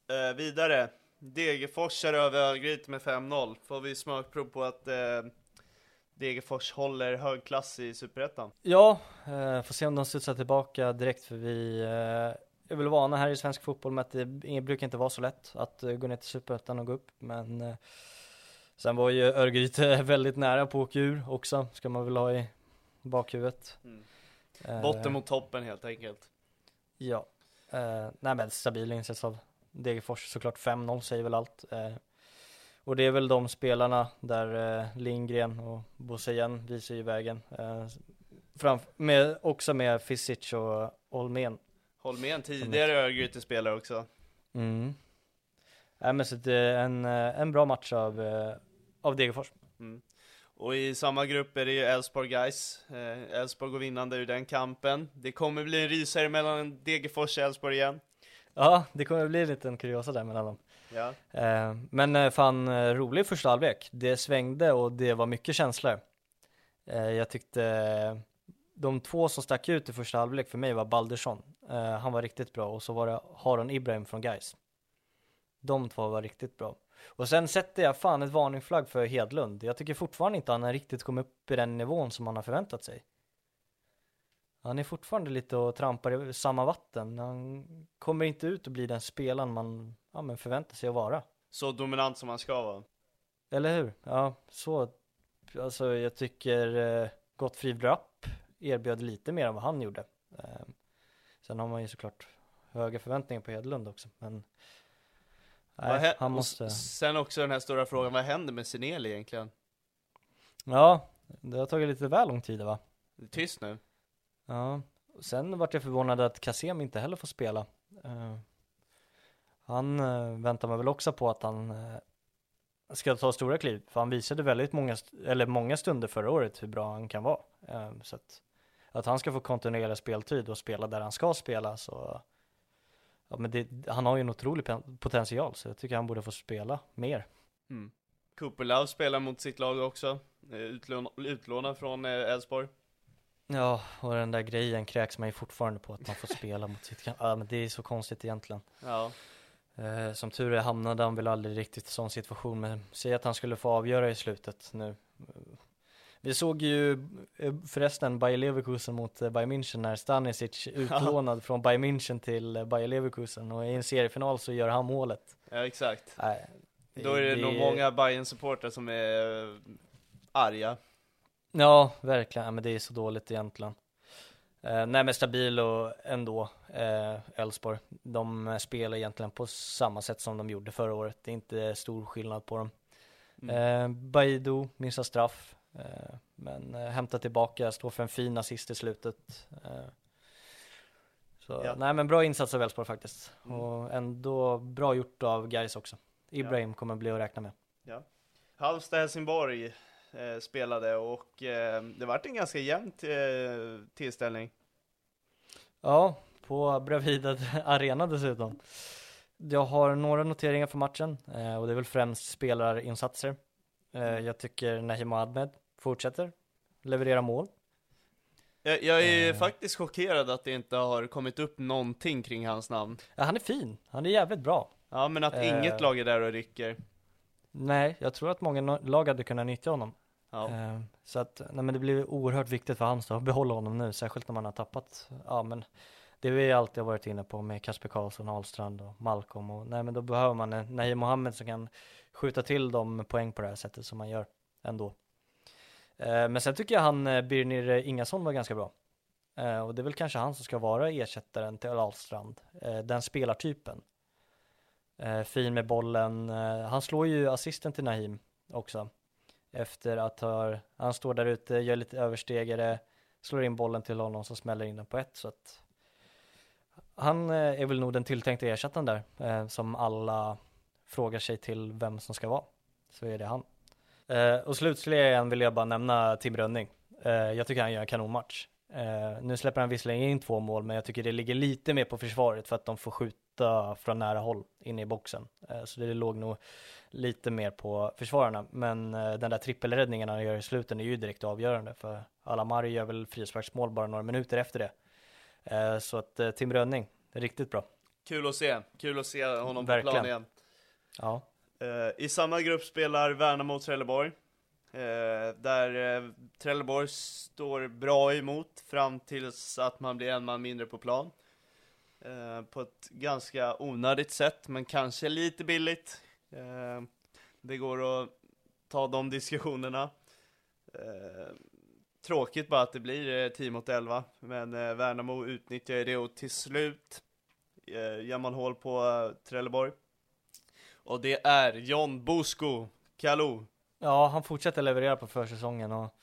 eh, vidare. Degerfors kör över Örgryte med 5-0. Får vi smakprov på att eh, Degerfors håller hög klass i Superettan.
Ja, eh, får se om de studsar tillbaka direkt för vi eh, är väl vana här i svensk fotboll med att det det brukar inte vara så lätt att eh, gå ner till superettan och gå upp men sen var ju Örgryte väldigt nära på att åka ur också ska man väl ha i bakhuvudet.
Mm.
Eh,
Botten mot toppen helt enkelt.
Ja, eh, nej men stabil insats av Degerfors såklart 5-0 säger väl allt. Eh, och det är väl de spelarna där eh, Lindgren och Bosse igen visar ju vägen. Eh, fram, med, också med Fisic och Holmén.
Holmén tidigare Örgryte-spelare också.
Mm. Nej men så det är en, eh, en bra match av, eh, av Degerfors.
Mm. Och i samma grupp är det ju Elfsborg guys. Eh, Elfsborg går vinnande ur den kampen. Det kommer bli en rysare mellan Degerfors och Elfsborg igen.
Ja, det kommer bli en liten kuriosa där mellan dem.
Ja.
Eh, men eh, fan eh, rolig första halvlek. Det svängde och det var mycket känslor. Eh, jag tyckte eh, de två som stack ut i första halvlek för mig var Baldersson. Eh, han var riktigt bra och så var det Haron Ibrahim från Gais. De två var riktigt bra. Och sen sätter jag fan ett varningsflagg för Hedlund. Jag tycker fortfarande inte han har riktigt kommit upp i den nivån som han har förväntat sig. Han är fortfarande lite och trampar i samma vatten. Han kommer inte ut och blir den spelaren man ja, men förväntar sig att vara.
Så dominant som han ska vara.
Eller hur? Ja, så. Alltså jag tycker eh, Gottfried Rapp erbjöd lite mer än vad han gjorde. Eh, sen har man ju såklart höga förväntningar på Hedlund också, men nej, han måste.
Sen också den här stora frågan, vad händer med Sineli egentligen?
Ja, det har tagit lite väl lång tid va?
Det är tyst nu.
Ja, sen vart jag förvånad att Kasem inte heller får spela. Eh, han uh, väntar man väl också på att han eh, ska ta stora kliv, för han visade väldigt många, eller många stunder förra året hur bra han kan vara. Så att, att han ska få kontinuerlig speltid och spela där han ska spela så Ja men det, han har ju en otrolig potential så jag tycker han borde få spela mer.
Mm. Kupelov spelar mot sitt lag också. Eh, Utlån, utlånad från eh, Elfsborg.
Ja, och den där grejen kräks man ju fortfarande på att man får spela mot sitt Ja men det är så konstigt egentligen.
Ja.
Eh, som tur är hamnade han väl aldrig riktigt i sån situation, men säg att han skulle få avgöra i slutet nu. Vi såg ju eh, förresten Bayer Leverkusen mot eh, Bayern München när Stanisic utlånad från Bayern München till eh, Bayer Leverkusen och i en seriefinal så gör han målet.
ja, exakt.
Nej,
Då är det, nog många bayern supportrar som är arga.
Ja, verkligen. Ja, men det är så dåligt egentligen. Eh, nej men stabil och ändå eh, Elfsborg. de spelar egentligen på samma sätt som de gjorde förra året. Det är inte stor skillnad på dem. Eh, Baidu missar straff. Eh, men eh, hämtar tillbaka, står för en fin assist i slutet. Eh, så
Ja.
nej men bra insats av Elfsborg faktiskt. Och ändå bra gjort av guys också. Ibrahim kommer bli att räkna med.
Halmstad-Helsingborg eh, spelade och eh, det vart en ganska jämn eh, tillställning.
Ja, på Bravida Arena dessutom. Jag har några noteringar för matchen och det är väl främst spelarinsatser. Eh, jag tycker Nahim Ahmed fortsätter leverera mål.
Jag, jag är
Eh.
faktiskt chockerad att det inte har kommit upp någonting kring hans namn.
Ja, han är fin, han är jävligt bra.
Ja, men att
Eh.
inget lag är där och rycker.
Nej, jag tror att många lag hade kunnat nyttja honom.
Ja.
Eh, så att, nej men det blir oerhört viktigt för Halmstad att behålla honom nu, särskilt när man har tappat, ja men det vi alltid har varit inne på med Kasper Karlsson, Ahlstrand och Malcolm och nej men då behöver man en Nahim Mohammed som kan skjuta till dem poäng på det här sättet som man gör ändå. Eh, men sen tycker jag han, eh, Birnir eh, Ingason var ganska bra. Och det är väl kanske han som ska vara ersättaren till Ahlstrand, den spelartypen. Fin med bollen, han slår ju assisten till Nahim också. Efter att ha, han står där ute, gör lite överstegare, slår in bollen till honom som smäller in den på ett. Så att han är väl nog den tilltänkta ersättaren där, som alla frågar sig till vem som ska vara. Så är det han. Eh, och slutligen vill jag bara nämna Tim Rönning. Eh, jag tycker han gör en kanonmatch. Eh, nu släpper han visserligen in två mål, men jag tycker det ligger lite mer på försvaret för att de får skjuta från nära håll inne i boxen. Eh, så det låg nog lite mer på försvararna. Men eh, den där trippelräddningen han gör i slutet är ju direkt avgörande för Alamari gör väl frisparksmål bara några minuter efter det. Eh, så att Tim Rönning, riktigt bra.
Kul att se, kul att se honom på
Verkligen.
plan igen.
Ja,
Eh, I samma grupp spelar Värnamo och Trelleborg. Eh, där eh, Trelleborg står bra emot fram tills att man blir en man mindre på plan. På ett ganska onödigt sätt, men kanske lite billigt. Det går att ta de diskussionerna. Tråkigt bara att det blir 10 mot 11, men Värnamo utnyttjar ju det och till slut gör man hål på Trelleborg. Och det är John Bosko Kalou.
Ja, han fortsätter leverera på försäsongen och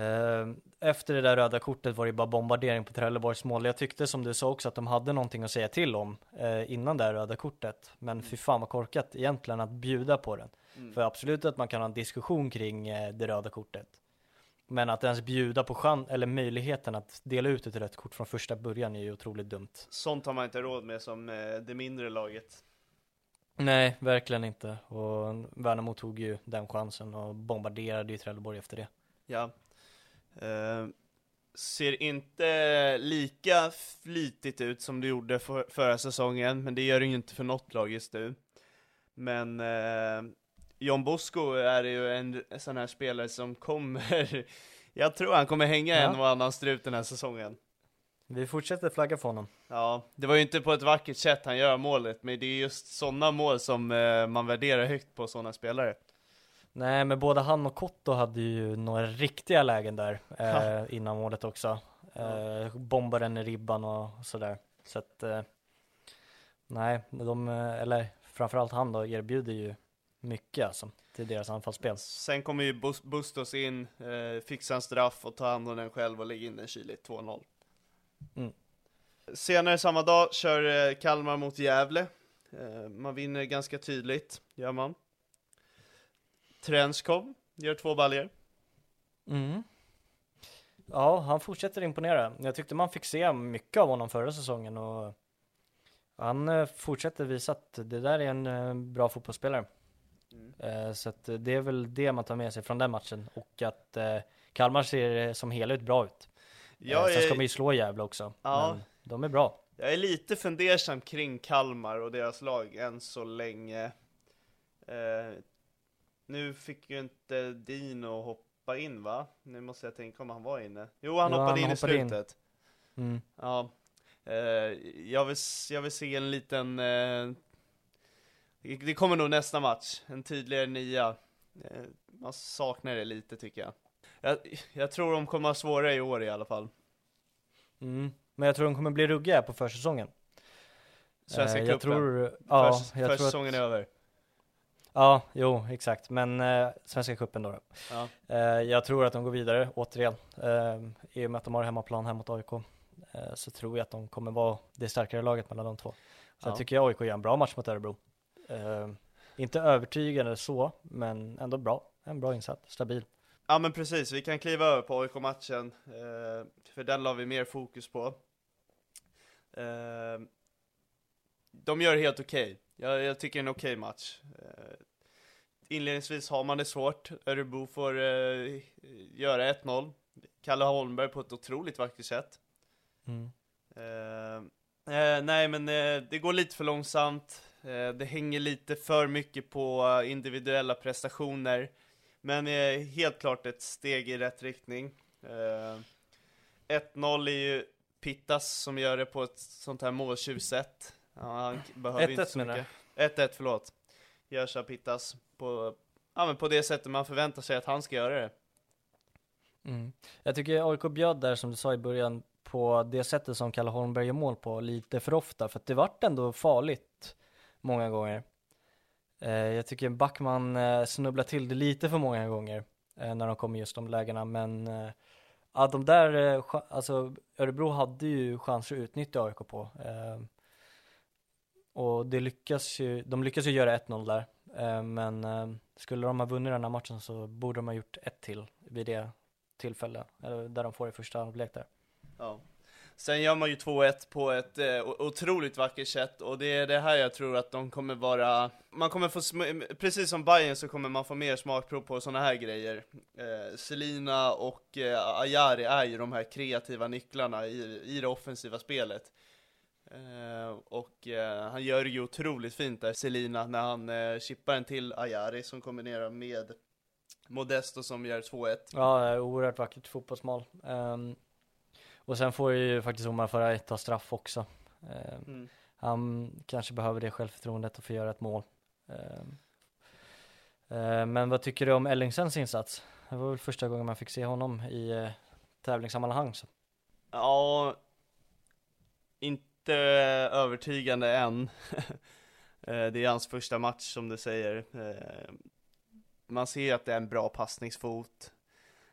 eh, efter det där röda kortet var det bara bombardering på Trelleborgs mål. Jag tyckte som du sa också att de hade någonting att säga till om eh, innan det här röda kortet. Men fy fan vad korkat egentligen att bjuda på den. För absolut att man kan ha en diskussion kring eh, det röda kortet. Men att ens bjuda på chans eller möjligheten att dela ut ett rött kort från första början är ju otroligt dumt.
Sånt har man inte råd med som eh, det mindre laget.
Nej, verkligen inte. Och Värnamo tog ju den chansen och bombarderade ju Trelleborg efter det.
Ja. Eh, ser inte lika flitigt ut som det gjorde för, förra säsongen, men det gör det ju inte för något lag just nu. Men eh, John Bosko är ju en sån här spelare som kommer, jag tror han kommer hänga
Ja.
en och annan strut den här säsongen.
Vi fortsätter flagga för honom.
Ja, det var ju inte på ett vackert sätt han gör målet, men det är just sådana mål som eh, man värderar högt på sådana spelare.
Nej, men både han och Kotto hade ju några riktiga lägen där eh, innan målet också. Eh, bombade den i ribban och sådär. Så att, eh, nej, de, eh, eller framförallt han då, erbjuder ju mycket alltså till deras anfallsspel.
Sen kommer ju Bus- Bustos in, eh, fixar en straff och tar hand om den själv och lägger in den kyligt, 2-0.
Mm.
Senare samma dag kör eh, Kalmar mot Gävle. Eh, man vinner ganska tydligt, gör man. Trenskov gör två baljer.
Mm. Ja, han fortsätter imponera. Jag tyckte man fick se mycket av honom förra säsongen och han eh, fortsätter visa att det där är en bra fotbollsspelare. Eh, Så att det är väl det man tar med sig från den matchen och att Kalmar ser som helhet bra ut.
Jag
Eh, Sen ska
är,
man ju slå Gävle också,
Ja.
men de är bra.
jag är lite fundersam kring Kalmar och deras lag än så länge. Eh, nu fick ju inte Dino hoppa in va? Nu måste jag tänka om han var inne. Jo, han
Ja,
hoppade
han
in i
hoppade in.
slutet.
Mm.
Ja, eh, jag, vill, jag vill se en liten, eh, det det kommer nog nästa match, en tydligare nia. Eh, man saknar det lite tycker jag. Jag. Jag tror de kommer ha svårare i år i alla fall.
Mm. Men jag tror de kommer bli ruggiga på försäsongen.
Svenska
Eh,
cupen.
jag tror, ja,
Förs-
jag tror att,
försäsongen är över.
Ja, jo, exakt. Men eh, Svenska cupen då. då.
Ja.
Eh, jag tror att de går vidare återigen. Eh, I och med att de har hemmaplan här mot AIK. Eh, så tror jag att de kommer vara det starkare laget mellan de två. Sen
Ja.
tycker jag AIK gör en bra match mot Örebro. Eh, inte övertygande så, men ändå bra. En bra insats, stabil.
Ja men precis, vi kan kliva över på AIK-matchen, eh, för den la vi mer fokus på. Eh, de gör helt okej, jag, jag tycker en okej match. Eh, inledningsvis har man det svårt, Örebro får eh, göra 1-0. Kalle Holmberg på ett otroligt vackert sätt.
Mm.
Eh, eh, nej men det går lite för långsamt, det hänger lite för mycket på individuella prestationer. Men eh, helt klart ett steg i rätt riktning. Eh, 1-0 är ju Pittas som gör det på ett sånt här måltjuvsätt. Ja, han k- behöver inte
1-1
så
menar
mycket. 1-1, förlåt. Görs av Pittas på, ja, men på det sättet man förväntar sig att han ska göra det.
Mm. Jag tycker AIK bjöd där som du sa i början på det sättet som Kalle Holmberg gör mål på lite för ofta för att det vart ändå farligt många gånger. Eh, jag tycker Backman eh, snubblar till det lite för många gånger eh, när de kommer just de lägena men ja, de där, alltså Örebro hade ju chanser att utnyttja AIK på. Och det lyckas ju, de lyckas ju göra 1-0 där. Men skulle de ha vunnit den här matchen så borde de ha gjort ett till vid det tillfälle, eller där de får i första halvlek där.
Ja. Sen gör man ju 2-1 på ett eh, otroligt vackert sätt och det är det här jag tror att de kommer vara, man kommer få, precis som Bayern så kommer man få mer smakprov på sådana här grejer. Eh, Selina och eh, Ayari är ju de här kreativa nycklarna i, i det offensiva spelet. Eh, och eh, han gör det ju otroligt fint där, Selina, när han eh, chippar en till Ayari som kombinerar med Modesto som gör 2-1.
Ja, oerhört vackert fotbollsmål. Um och sen får ju faktiskt Omar Faraj ta straff också. Ehm,
Mm.
Han kanske behöver det självförtroendet att få göra ett mål. Ehm, ehm, men vad tycker du om Ellingsens insats? Det var väl första gången man fick se honom i eh, tävlingssammanhang. Så.
Ja, inte övertygande än. Eh, det är hans första match som du säger. Man ser att det är en bra passningsfot.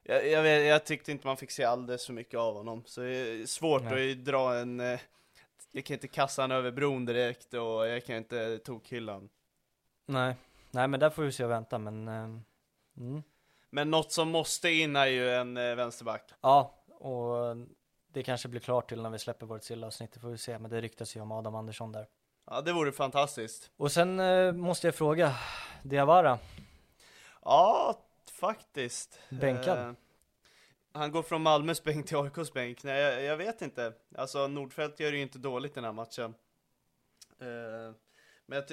Jag, jag, vet, jag tyckte inte man fick se alldeles för mycket av honom, så det är svårt
Nej.
att dra en... eh, Jag kan inte kasta han över bron direkt och jag kan inte tokhylla han.
Nej. Nej, men där får vi se och vänta, men ehm, mm.
Men något som måste in är ju en eh, vänsterback.
Ja, och det kanske blir klart till när vi släpper vårt sillavsnitt, det får vi se, men det ryktas ju om Adam Andersson där.
Ja, det vore fantastiskt.
Och sen eh, måste jag fråga, Diawara,
Ja, faktiskt.
Bänkad?
Eh, han går från Malmös bänk till AIKs bänk. Nej, jag, jag vet inte. Alltså, Nordfeldt gör det ju inte dåligt den här matchen. Eh, men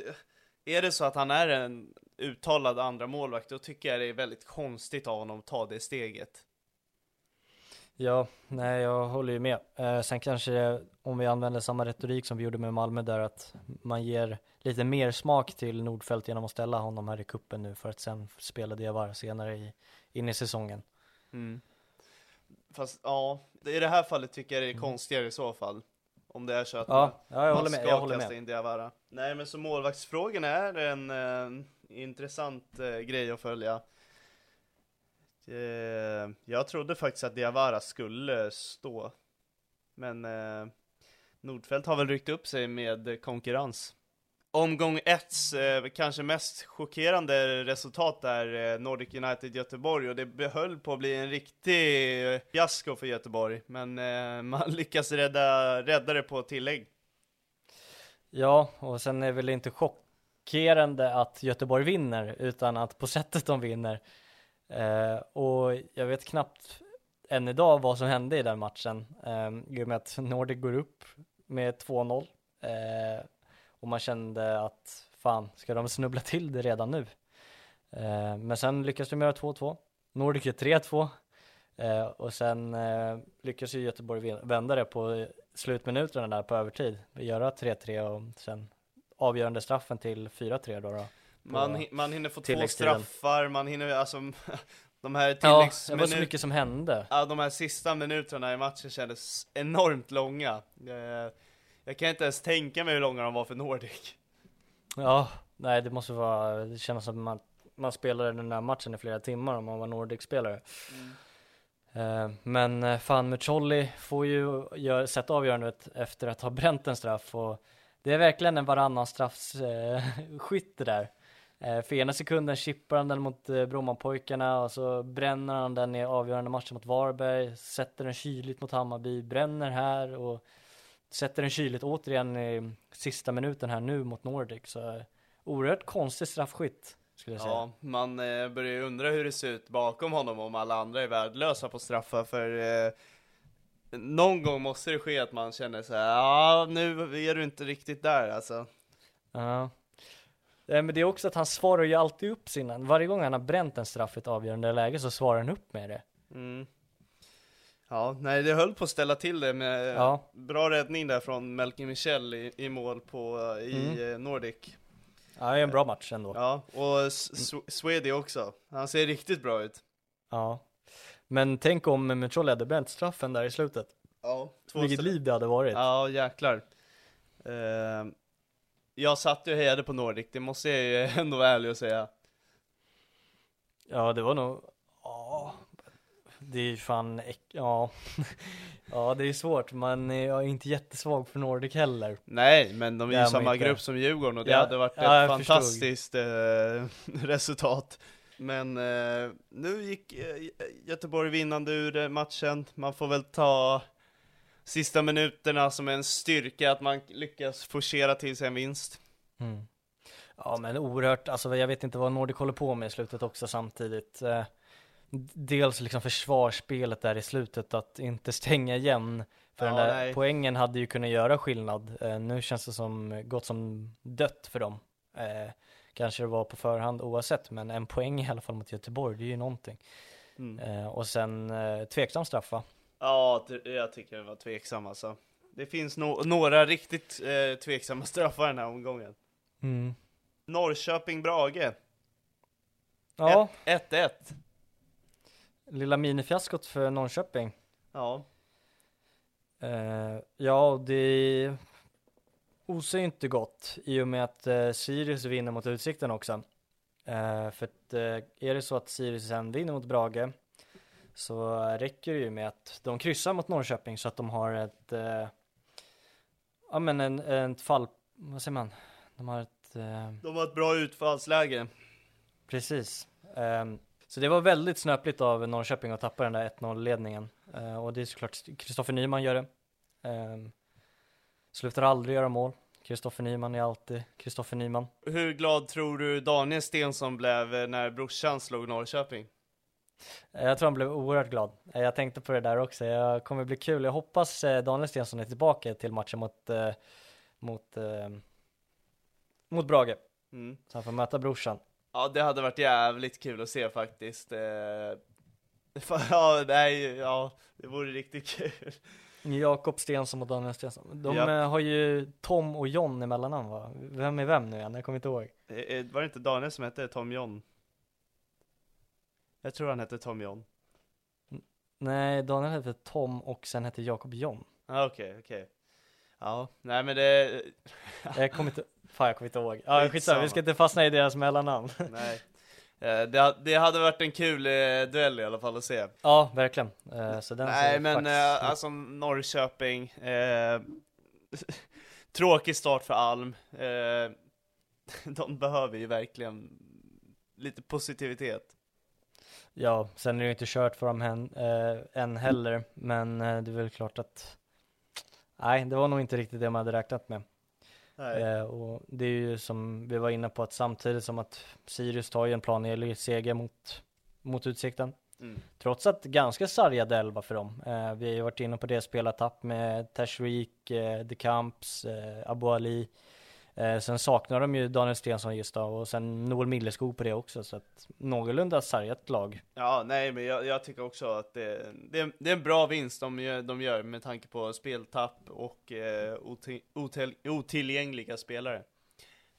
är det så att han är en uttalad andra målvakt då tycker jag det är väldigt konstigt av honom att ta det steget.
Ja, nej jag håller ju med. Eh, sen kanske om vi använder samma retorik som vi gjorde med Malmö där att man ger lite mer smak till Nordfeldt genom att ställa honom här i kuppen nu för att sen spela Diawara senare i, in i säsongen.
Fast ja, i det här fallet tycker jag det är konstigare i så fall. Om det är så att
Mm. Ja,
man,
ja, jag
man
håller med,
ska
jag håller
kasta
med.
in Diawara. Nej men så målvaktsfrågan är en eh, intressant eh, grej att följa. Eh, jag trodde faktiskt att Diawara skulle stå. Men eh, Nordfeldt har väl ryckt upp sig med konkurrens. Omgång 1, eh, kanske mest chockerande resultat är eh, Nordic United Göteborg och det behöll på att bli en riktig eh, fiasko för Göteborg. Men eh, man lyckas rädda, rädda det på tillägg.
Ja, och sen är väl inte chockerande att Göteborg vinner utan att på sättet de vinner. Eh, och jag vet knappt än idag vad som hände i den matchen. Eh, I och med att Nordic går upp med 2-0. Eh, och man kände att fan, ska de snubbla till det redan nu? Eh, men sen lyckas de göra 2-2. Nordic gör 3-2. Eh, och sen eh, lyckas ju Göteborg vända det på slutminuterna där på övertid. Göra 3-3 och sen avgörande straffen till 4-3 då. då.
Man, man hinner få två straffar, man hinner alltså de här
Ja, det var så mycket som hände.
Ja, de här sista minuterna i matchen kändes enormt långa. Eh, Jag kan inte ens tänka mig hur långa de var för Nordic.
Ja, nej det måste vara, det känns som att man, spelade den här matchen i flera timmar om man var Nordic-spelare. Eh, Men eh, fan, Mucolli får ju gör, sätta avgörandet efter att ha bränt en straff och det är verkligen en varannan straffskytt det där. Eh, För ena sekunden chippar han den mot eh, Brommapojkarna och så bränner han den i avgörande matchen mot Varberg, sätter den kyligt mot Hammarby, bränner här och sätter den kyligt återigen i sista minuten här nu mot Nordic. Så eh, oerhört konstig straffskytt.
Ja, man eh, börjar ju undra hur det ser ut bakom honom om alla andra är värdelösa på straffar för eh, någon gång måste det ske att man känner så här, ja nu är du inte riktigt där alltså.
Ja. Eh, Men det är också att han svarar ju alltid upp sina, varje gång han har bränt en straff i ett avgörande läge så svarar han upp med det.
Mm. Ja, nej det höll på att ställa till det med
Ja.
bra räddning där från Melker Michel i, i mål på, eh, i
Mm.
eh, Nordic.
Ja, det är en bra match ändå.
Ja, och S- Swedi också. Han ser riktigt bra ut.
Ja. Men tänk om Mutual hade bränt straffen där i slutet.
Ja, två
Vilket liv det hade varit.
Ja, jäklar. Eh, jag satt ju och hejade på Nordic, det måste jag ju ändå vara ärlig och säga.
Ja, det var nog, ja, det är ju fan, äck- ja, ja det är svårt, man är jag är inte jättesvag för Nordic heller.
Nej, men de är ju
man
samma
inte.
grupp som Djurgården och det
Ja,
hade varit ett
ja, förstod.
fantastiskt eh, resultat. Men eh, nu gick eh, Göteborg vinnande ur eh, matchen. Man får väl ta sista minuterna som en styrka att man lyckas forcera till sig en vinst.
Mm. Ja men oerhört, alltså jag vet inte vad Nordic håller på med i slutet också samtidigt. Eh, Dels liksom försvarsspelet där i slutet, att inte stänga igen. För
Ja,
den där
nej.
poängen hade ju kunnat göra skillnad. Eh, Nu känns det som gott som dött för dem. Eh, Kanske det var på förhand oavsett, men en poäng i alla fall mot Göteborg, det är ju någonting.
Mm.
Och sen tveksam straff va?
Ja, jag tycker det var tveksam alltså. Det finns no- några riktigt eh, tveksamma straffar den här omgången.
Mm.
Norrköping-Brage,
Ja,
1-1.
lilla minifiaskot för Norrköping.
Ja.
Eh, ja, det osar ju inte gott i och med att eh, Sirius vinner mot Utsikten också. Eh, för att är det så att Sirius sen vinner mot Brage så räcker det ju med att de kryssar mot Norrköping så att de har ett, eh, ja men en, ett fall, vad säger man? De har ett, eh,
De har ett bra utfallsläge.
Precis. Ehm, så det var väldigt snöpligt av Norrköping att tappa den där 1-0 ledningen. Eh, och det är såklart Kristoffer Nyman gör det. Um, slutar aldrig göra mål. Kristoffer Nyman är alltid Kristoffer Nyman.
Hur glad tror du Daniel Stensson blev eh, när brorsan slog Norrköping?
Eh, jag tror han blev oerhört glad. Eh, jag tänkte på det där också. Jag kommer bli kul. Jag hoppas eh, Daniel Stensson är tillbaka till matchen mot, mot, mot Brage.
Mm.
Så han får möta brorsan.
Ja, det hade varit jävligt kul att se faktiskt. Fa- Ja, nej, ja, det vore riktigt kul.
Jakob Stensson och Daniel Stensson. De eh, har ju Tom och John i mellannamn va? Vem är vem nu igen? Jag kommer inte ihåg.
Var det inte Daniel som hette Tom John? Jag tror han hette Tom John.
Nej, Daniel hette Tom och sen hette Jakob John.
Ah, Okej, okej. Ja, nej men det,
Jag kommer inte, fan jag kommer inte ihåg. Ja, skitsamma, vi ska inte fastna i deras mellannamn.
nej. Eh, Det, det hade varit en kul eh, duell i alla fall att se.
ja, verkligen. Eh, Så den
Nej men
faktiskt
alltså Norrköping, eh, tråkig start för Alm. Eh, de behöver ju verkligen lite positivitet.
Ja, sen är det ju inte kört för dem än, eh, än heller, men eh, det är väl klart att Nej, det var nog inte riktigt det man hade räknat med. Eh, och det är ju som vi var inne på att samtidigt som att Sirius tar ju en planenlig seger mot, mot Utsikten.
Mm.
Trots att ganska sargad elva för dem. Eh, vi har ju varit inne på det spelartapp med Tashreeq, eh, De Camps, eh, Abu Ali. Eh, sen saknar de ju Daniel Stensson just då och sen Noel Milleskog på det också så att någorlunda sargat lag.
Ja, nej men jag, jag tycker också att det, det, är- det är en bra vinst de de gör med tanke på speltapp och eh, otill, otill, otillgängliga spelare.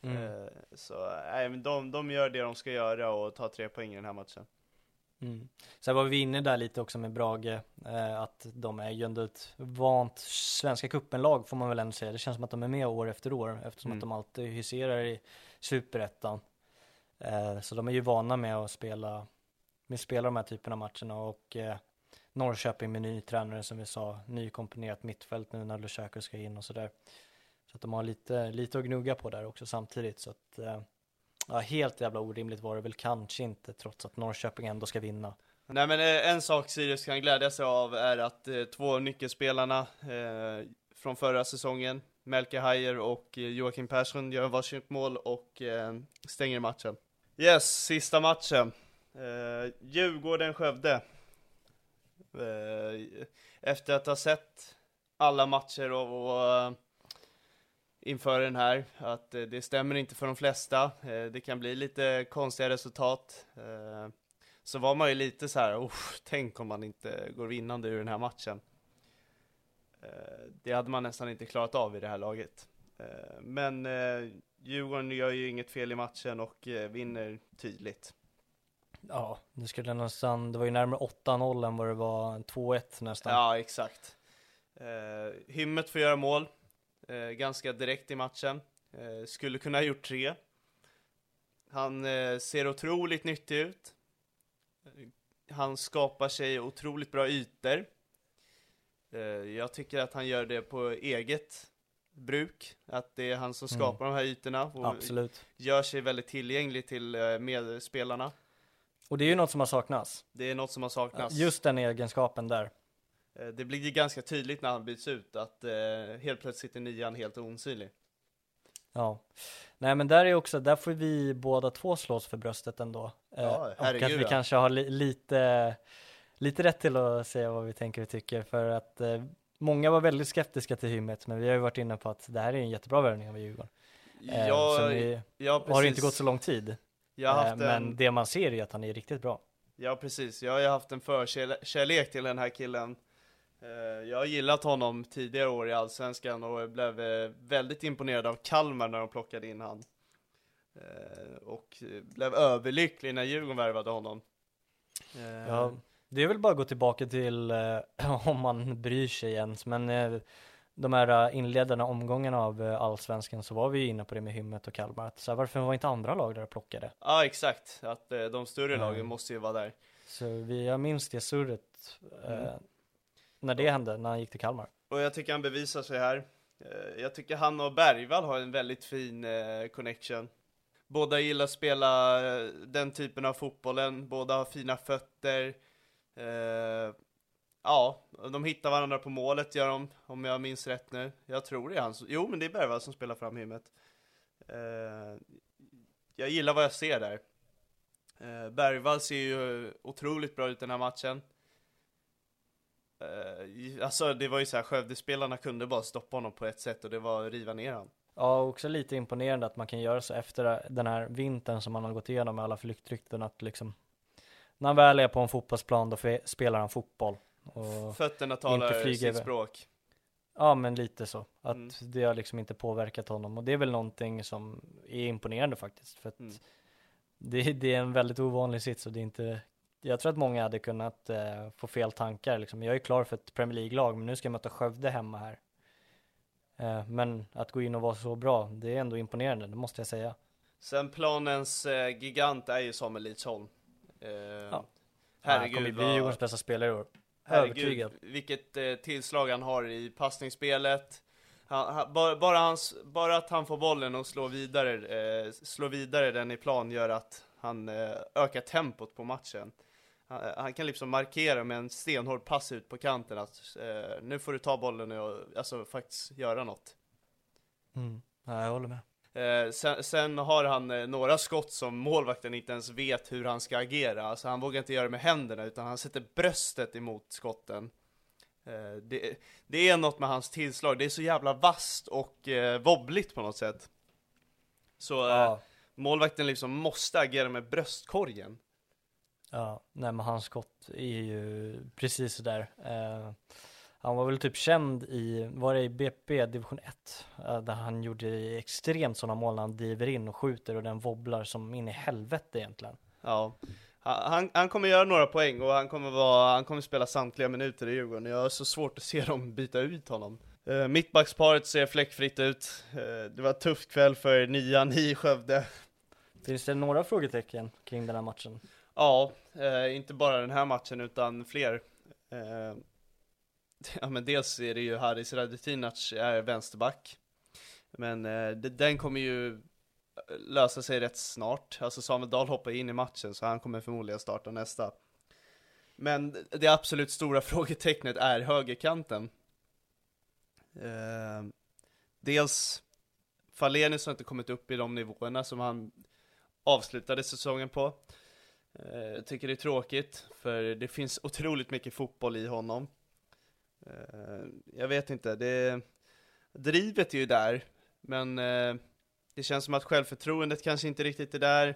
Eh, så nej men de, de gör det de ska göra och tar tre poäng i den här matchen.
Mm. Sen var vi inne där lite också med Brage, eh, att de är ju ändå ett vant Svenska cupen-lag får man väl ändå säga. Det känns som att de är med år efter år eftersom
Mm.
att de alltid huserar i superettan. Eh, så de är ju vana med att spela, med att spela de här typerna av matcherna och eh, Norrköping med ny tränare som vi sa, nykomponerat mittfält nu när Lushaku ska in och sådär. Så att de har lite, lite att gnugga på där också samtidigt så att eh, Ja, helt jävla orimligt var det väl kanske inte trots att Norrköping ändå ska vinna.
Nej men eh, en sak Sirius kan glädja sig av är att eh, två nyckelspelarna eh, från förra säsongen, Melke Hajer och eh, Joakim Persson gör varsitt mål och eh, stänger matchen. Yes, sista matchen. Eh, Djurgården-Skövde. Eh, efter att ha sett alla matcher och, och eh, inför den här, att eh, det stämmer inte för de flesta. Eh, det kan bli lite konstiga resultat. Eh, så var man ju lite så här, "Uff, tänk om man inte går vinnande ur den här matchen. Det hade man nästan inte klarat av i det här laget. Men Djurgården gör ju inget fel i matchen och vinner tydligt.
Ja, det skulle nästan, det var ju närmare 8-0 än vad det var 2-1 nästan.
Ja, exakt. Hymmet får göra mål, eh, ganska direkt i matchen. Eh, skulle kunna ha gjort tre. Han eh, ser otroligt nyttig ut. Han skapar sig otroligt bra ytor. Eh, jag tycker att han gör det på eget bruk, att det är han som
Mm.
skapar de här ytorna och
Absolut.
gör sig väldigt tillgänglig till eh, medspelarna.
Och det är ju något som har saknats.
Det är något som har saknats.
Just den egenskapen där.
Eh, Det blir ju ganska tydligt när han byts ut att eh, helt plötsligt är nian helt osynlig.
Ja. Nej men där är också, där får vi båda två slås för bröstet ändå. Eh,
Ja,
och
herregud,
att vi
ja.
kanske har li- lite, lite rätt till att säga vad vi tänker och tycker för att eh, många var väldigt skeptiska till Hymmet men vi har ju varit inne på att det här är en jättebra värvning av Djurgården. Eh,
Ja,
är,
ja,
har inte gått så lång tid. Eh, men
en,
det man ser är att han är riktigt bra.
ja precis, jag har ju haft en förkärlek till den här killen. Eh, Jag har gillat honom tidigare år i Allsvenskan och blev eh, väldigt imponerad av Kalmar när de plockade in han. Eh, Och blev överlycklig när Djurgården värvade honom.
Ja, det är väl bara att gå tillbaka till om man bryr sig ens, men de här inledande omgångarna av allsvenskan så var vi ju inne på det med Hymmet och Kalmar, att så här, varför var inte andra lag där och plockade?
Ja, exakt. Att de större lagen måste ju vara där.
Så vi, jag minns det surret
Mm
när det hände, när han gick till Kalmar.
Och jag tycker han bevisar sig här. Eh, jag tycker han och Bergvall har en väldigt fin eh, connection. Båda gillar att spela eh, den typen av fotbollen, båda har fina fötter. Ja, de hittar varandra på målet gör de, om jag minns rätt nu. Jag tror det är han som, jo men det är Bergvall som spelar fram himmet. Jag gillar vad jag ser där. Bergvall ser ju otroligt bra ut den här matchen. Eh, alltså det var ju så här, Skövdespelarna kunde bara stoppa honom på ett sätt och det var att riva ner honom.
Ja, också lite imponerande att man kan göra så efter den här vintern som man har gått igenom med alla flyktrykten att liksom när han väl är på en fotbollsplan då spelar han fotboll. Och,
Fötterna talar
flyga
sitt
iväg.
språk.
ja, men lite så. Att
Mm.
det har liksom inte påverkat honom och det är väl någonting som är imponerande faktiskt. För att
Mm.
det, det är en väldigt ovanlig sits och det är inte jag tror att många hade kunnat eh, få fel tankar liksom. Jag är klar för ett Premier League-lag men nu ska jag möta Skövde hemma här. Eh, men att gå in och vara så bra, det är ändå imponerande, det måste jag säga.
Sen planens eh, gigant är ju Samuel Lidsholm. Eh,
Han
Herregud,
kommer bli Djurgårdens bästa spelare i år.
herregud
Övertygad.
vilket eh, tillslag han har i passningsspelet. Han, han, bara, bara, hans, bara att han får bollen och slår vidare, eh, slår vidare den i plan gör att han eh, ökar tempot på matchen. Han, han kan liksom markera med en stenhård pass ut på kanten att eh, nu får du ta bollen och alltså faktiskt göra något.
Mm. Ja, jag håller med.
Eh, sen, sen har han eh, några skott som målvakten inte ens vet hur han ska agera. Alltså han vågar inte göra det med händerna utan han sätter bröstet emot skotten. Eh, det, det är något med hans tillslag, det är så jävla vasst och eh, wobbligt på något sätt. Så eh,
Ja,
målvakten liksom måste agera med bröstkorgen.
Ja, nej men hans skott är ju precis sådär. Eh, han var väl typ känd i, var det i BP division 1? Eh, där han gjorde extremt sådana mål när han driver in och skjuter och den wobblar som in i helvete egentligen.
Ja. Han, han- kommer göra några poäng och han kommer, vara, han kommer spela samtliga minuter i Djurgården. Jag har så svårt att se dem byta ut honom. Uh, Mittbacksparet ser fläckfritt ut. Eh, det var en tuff kväll för nian i Skövde.
Finns det några frågetecken kring den här matchen?
Ja, eh, inte bara den här matchen utan fler. Eh, ja men dels är det ju Haris Radetinac är vänsterback. Men eh, den kommer ju lösa sig rätt snart. Alltså Samuel Dahl hoppar in i matchen så han kommer förmodligen starta nästa. Men det absolut stora frågetecknet är högerkanten. Eh, dels Falenius har inte kommit upp i de nivåerna som han avslutade säsongen på. Eh, Jag tycker det är tråkigt, för det finns otroligt mycket fotboll i honom. Eh, Jag vet inte, det, drivet är ju där, men eh, det känns som att självförtroendet kanske inte riktigt är där.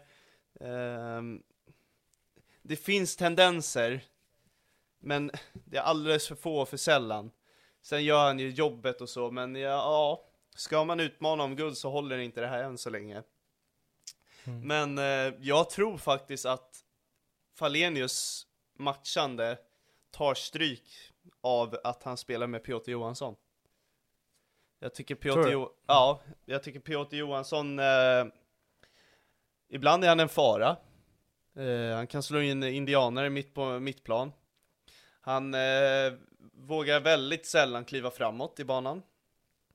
Det finns tendenser, men det är alldeles för få och för sällan. Sen gör han ju jobbet och så, men ja, ja ska man utmana om guld så håller inte det här än så länge. Men eh, jag tror faktiskt att Falenius matchande tar stryk av att han spelar med Piotr Johansson. Jag tycker Piotr, jo- ja, jag tycker Piotr Johansson, eh, ibland är han en fara. Eh, han kan slå in indianare mitt på mittplan. Han eh, vågar väldigt sällan kliva framåt i banan.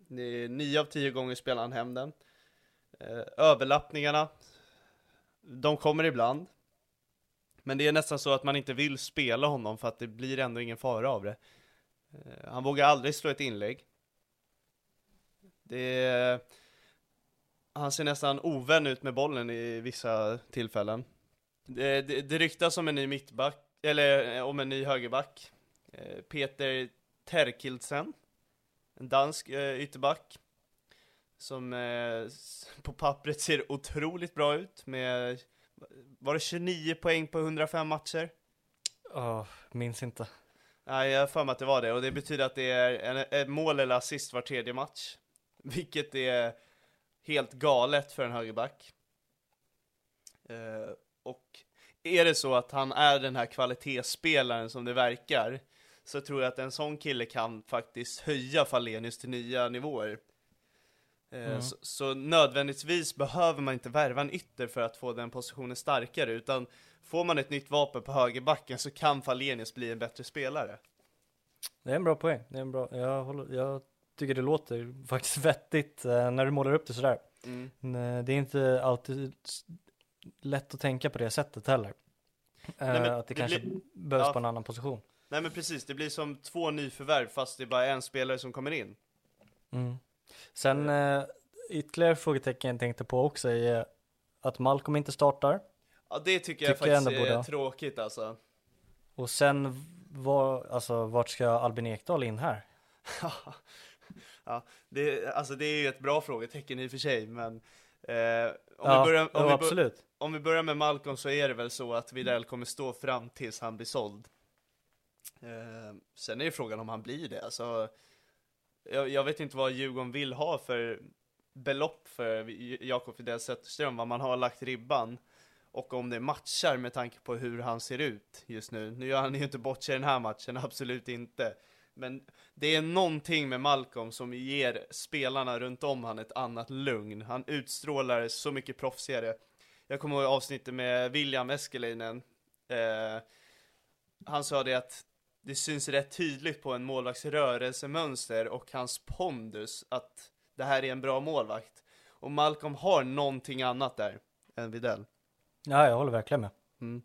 Det är nio av tio gånger spelar han hem den. Eh, överlappningarna, de kommer ibland. Men det är nästan så att man inte vill spela honom för att det blir ändå ingen fara av det. Eh, han vågar aldrig slå ett inlägg. Det är... Han ser nästan ovän ut med bollen i vissa tillfällen. Det, det, det ryktas om en ny mittback, eller eh, om en ny högerback. Eh, Peter Terkildsen, en dansk ytterback. Som på pappret ser otroligt bra ut med, var det 29 poäng på 105 matcher?
Åh, minns inte.
Nej, jag har för mig att det var det, och det betyder att det är en, ett mål eller assist var tredje match. Vilket är helt galet för en högerback. Eh, och är det så att han är den här kvalitetsspelaren som det verkar, så tror jag att en sån kille kan faktiskt höja Falenius till nya nivåer. Eh,
Mm.
så, så nödvändigtvis behöver man inte värva en ytter för att få den positionen starkare, utan får man ett nytt vapen på högerbacken så kan Falenius bli en bättre spelare.
Det är en bra poäng. Det är en bra, jag, håller, jag tycker det låter faktiskt vettigt eh, när du målar upp det sådär.
Mm.
Nej, Det är inte alltid lätt att tänka på det sättet heller. Eh,
men
att det,
det
kanske
blir-
behövs
ja.
på en annan position.
Nej men precis, det blir som två nyförvärv fast det är bara en spelare som kommer in.
Mm. Sen eh, ytterligare frågetecken jag tänkte på också är att Malcolm inte startar.
Ja det tycker jag
Tycker jag
faktiskt
ändå borde
är tråkigt alltså.
Och sen var, alltså vart ska Albin Ekdal in här?
ja, det, alltså det är ju ett bra frågetecken i och för sig, men eh, om,
ja,
vi börjar, om, vi bör, om vi börjar med Malcolm så är det väl så att Widell kommer stå fram tills han blir såld. Eh, sen är ju frågan om han blir det, alltså jag, jag vet inte vad Djurgården vill ha för belopp för Jakob Fidel Zetterström, vad man har lagt ribban. Och om det matchar med tanke på hur han ser ut just nu. Nu gör han ju inte bort sig i den här matchen, absolut inte. Men det är någonting med Malcolm som ger spelarna runt om han ett annat lugn. Han utstrålar så mycket proffsigare. Jag kommer ihåg avsnittet med William Eskelinen. Eh, han sa det att det syns rätt tydligt på en målvakts rörelsemönster och hans pondus att det här är en bra målvakt. Och Malcolm har någonting annat där än Widell.
Ja, jag håller verkligen med.
Mm.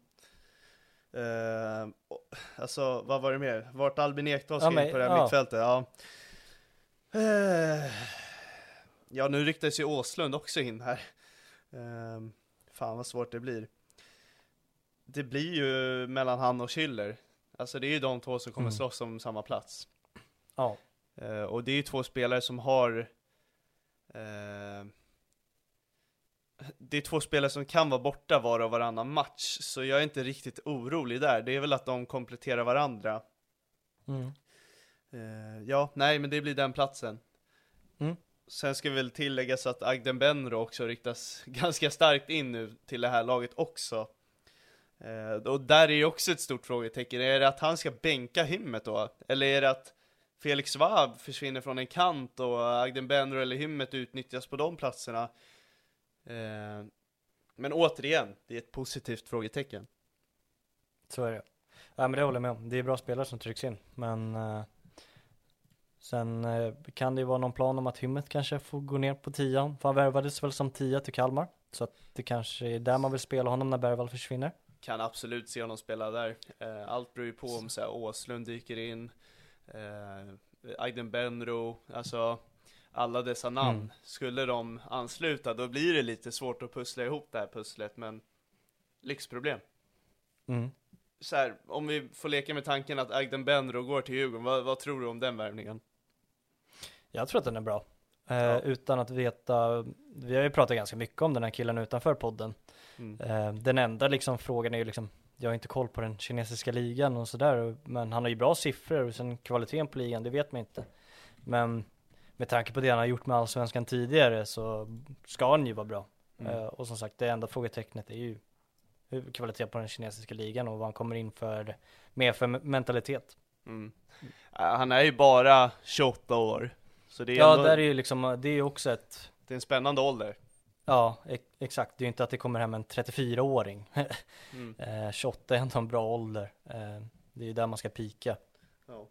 Och- alltså, vad var det mer? Vart Albin Ekdal ska
Ja,
in på det här
ja.
mittfältet? Ja. Eh, ja, nu ryktas ju Åslund också in här. Eh, fan vad svårt det blir. Det blir ju mellan han och Schiller. Alltså det är ju de två som kommer
Mm.
slåss om samma plats.
Ja,
Eh, och det är ju två spelare som har eh, Det är två spelare som kan vara borta var och varannan match, så jag är inte riktigt orolig där. Det är väl att de kompletterar varandra.
mm.
Eh, ja, nej men det blir den platsen.
Mm.
Sen ska väl tilläggas att Agden Benro också riktas ganska starkt in nu till det här laget också. Eh, och där är ju också ett stort frågetecken. Är det att han ska bänka Hymmet då? Eller är det att Felix Svab försvinner från en kant och Agden Benro eller Hymmet utnyttjas på de platserna? Eh, men återigen, det är ett positivt frågetecken.
så är det. Ja, men det håller jag med om. Det är bra spelare som trycks in, men eh, sen eh, kan det ju vara någon plan om att Hymmet kanske får gå ner på tian. För han värvades väl som tia till Kalmar, så att det kanske är där man vill spela honom när Bergvall försvinner
kan absolut se honom spela där. Eh, allt beror ju på om så här, Åslund dyker in, eh, Aiden Benro, alltså alla dessa namn.
Mm.
Skulle de ansluta, då blir det lite svårt att pussla ihop det här pusslet, men lyxproblem.
Mm.
Så här, om vi får leka med tanken att Agden Benro går till Djurgården, vad, vad tror du om den värvningen?
Jag tror att den är bra. Eh,
Ja.
Utan att veta, vi har ju pratat ganska mycket om den här killen utanför podden.
Mm.
Eh, den enda liksom frågan är ju liksom, jag har inte koll på den kinesiska ligan och sådär, men han har ju bra siffror och sen kvaliteten på ligan, det vet man inte. Men med tanke på det han har gjort med allsvenskan tidigare så ska han ju vara bra.
Mm.
Eh, och som sagt, det enda frågetecknet är ju hur kvalitet på den kinesiska ligan och vad han kommer in för, med för mentalitet.
Mm. Han är ju bara 28 år. Så det är
Ja,
ändå,
där är ju liksom, det är ju också ett,
det är en spännande ålder.
Ja ex- exakt, det är ju inte att det kommer hem en 34-åring.
Mm.
eh, 28 är ändå en bra ålder. Eh, det är ju där man ska pika.
Ja.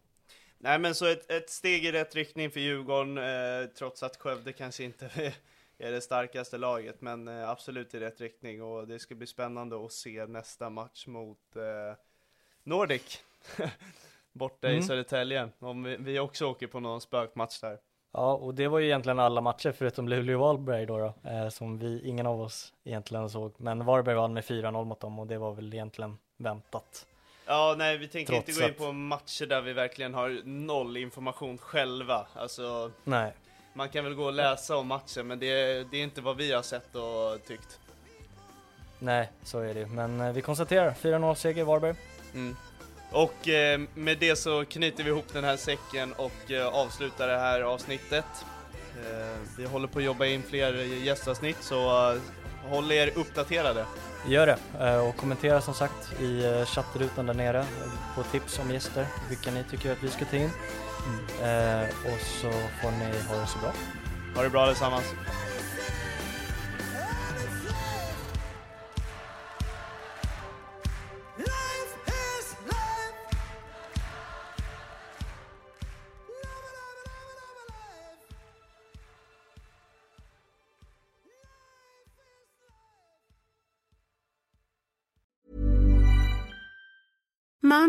Nej men så ett, ett steg i rätt riktning för Djurgården, eh, trots att Skövde kanske inte är det starkaste laget, men eh, absolut i rätt riktning och det ska bli spännande att se nästa match mot eh, Nordic. Borta i
Mm.
Södertälje, om vi, vi också åker på någon spökmatch där.
Ja, och det var ju egentligen alla matcher förutom Luleå-Varberg då, då eh, som vi, ingen av oss egentligen såg. Men Varberg vann med 4-0 mot dem och det var väl egentligen väntat.
Ja, nej vi tänker
Trots
inte gå in på matcher där vi verkligen har noll information själva. Alltså,
Nej,
man kan väl gå och läsa om matchen, men det, det är inte vad vi har sett och tyckt.
nej, så är det ju. Men eh, vi konstaterar 4-0 seger Varberg.
Mm. Och eh, med det så knyter vi ihop den här säcken och eh, avslutar det här avsnittet. Eh, vi håller på att jobba in fler gästavsnitt så håll er uppdaterade.
Gör det och kommentera som sagt i chattrutan där nere på tips om gäster, vilka ni tycker att vi ska ta in. Eh, och så får ni ha det så bra.
Ha det bra allesammans.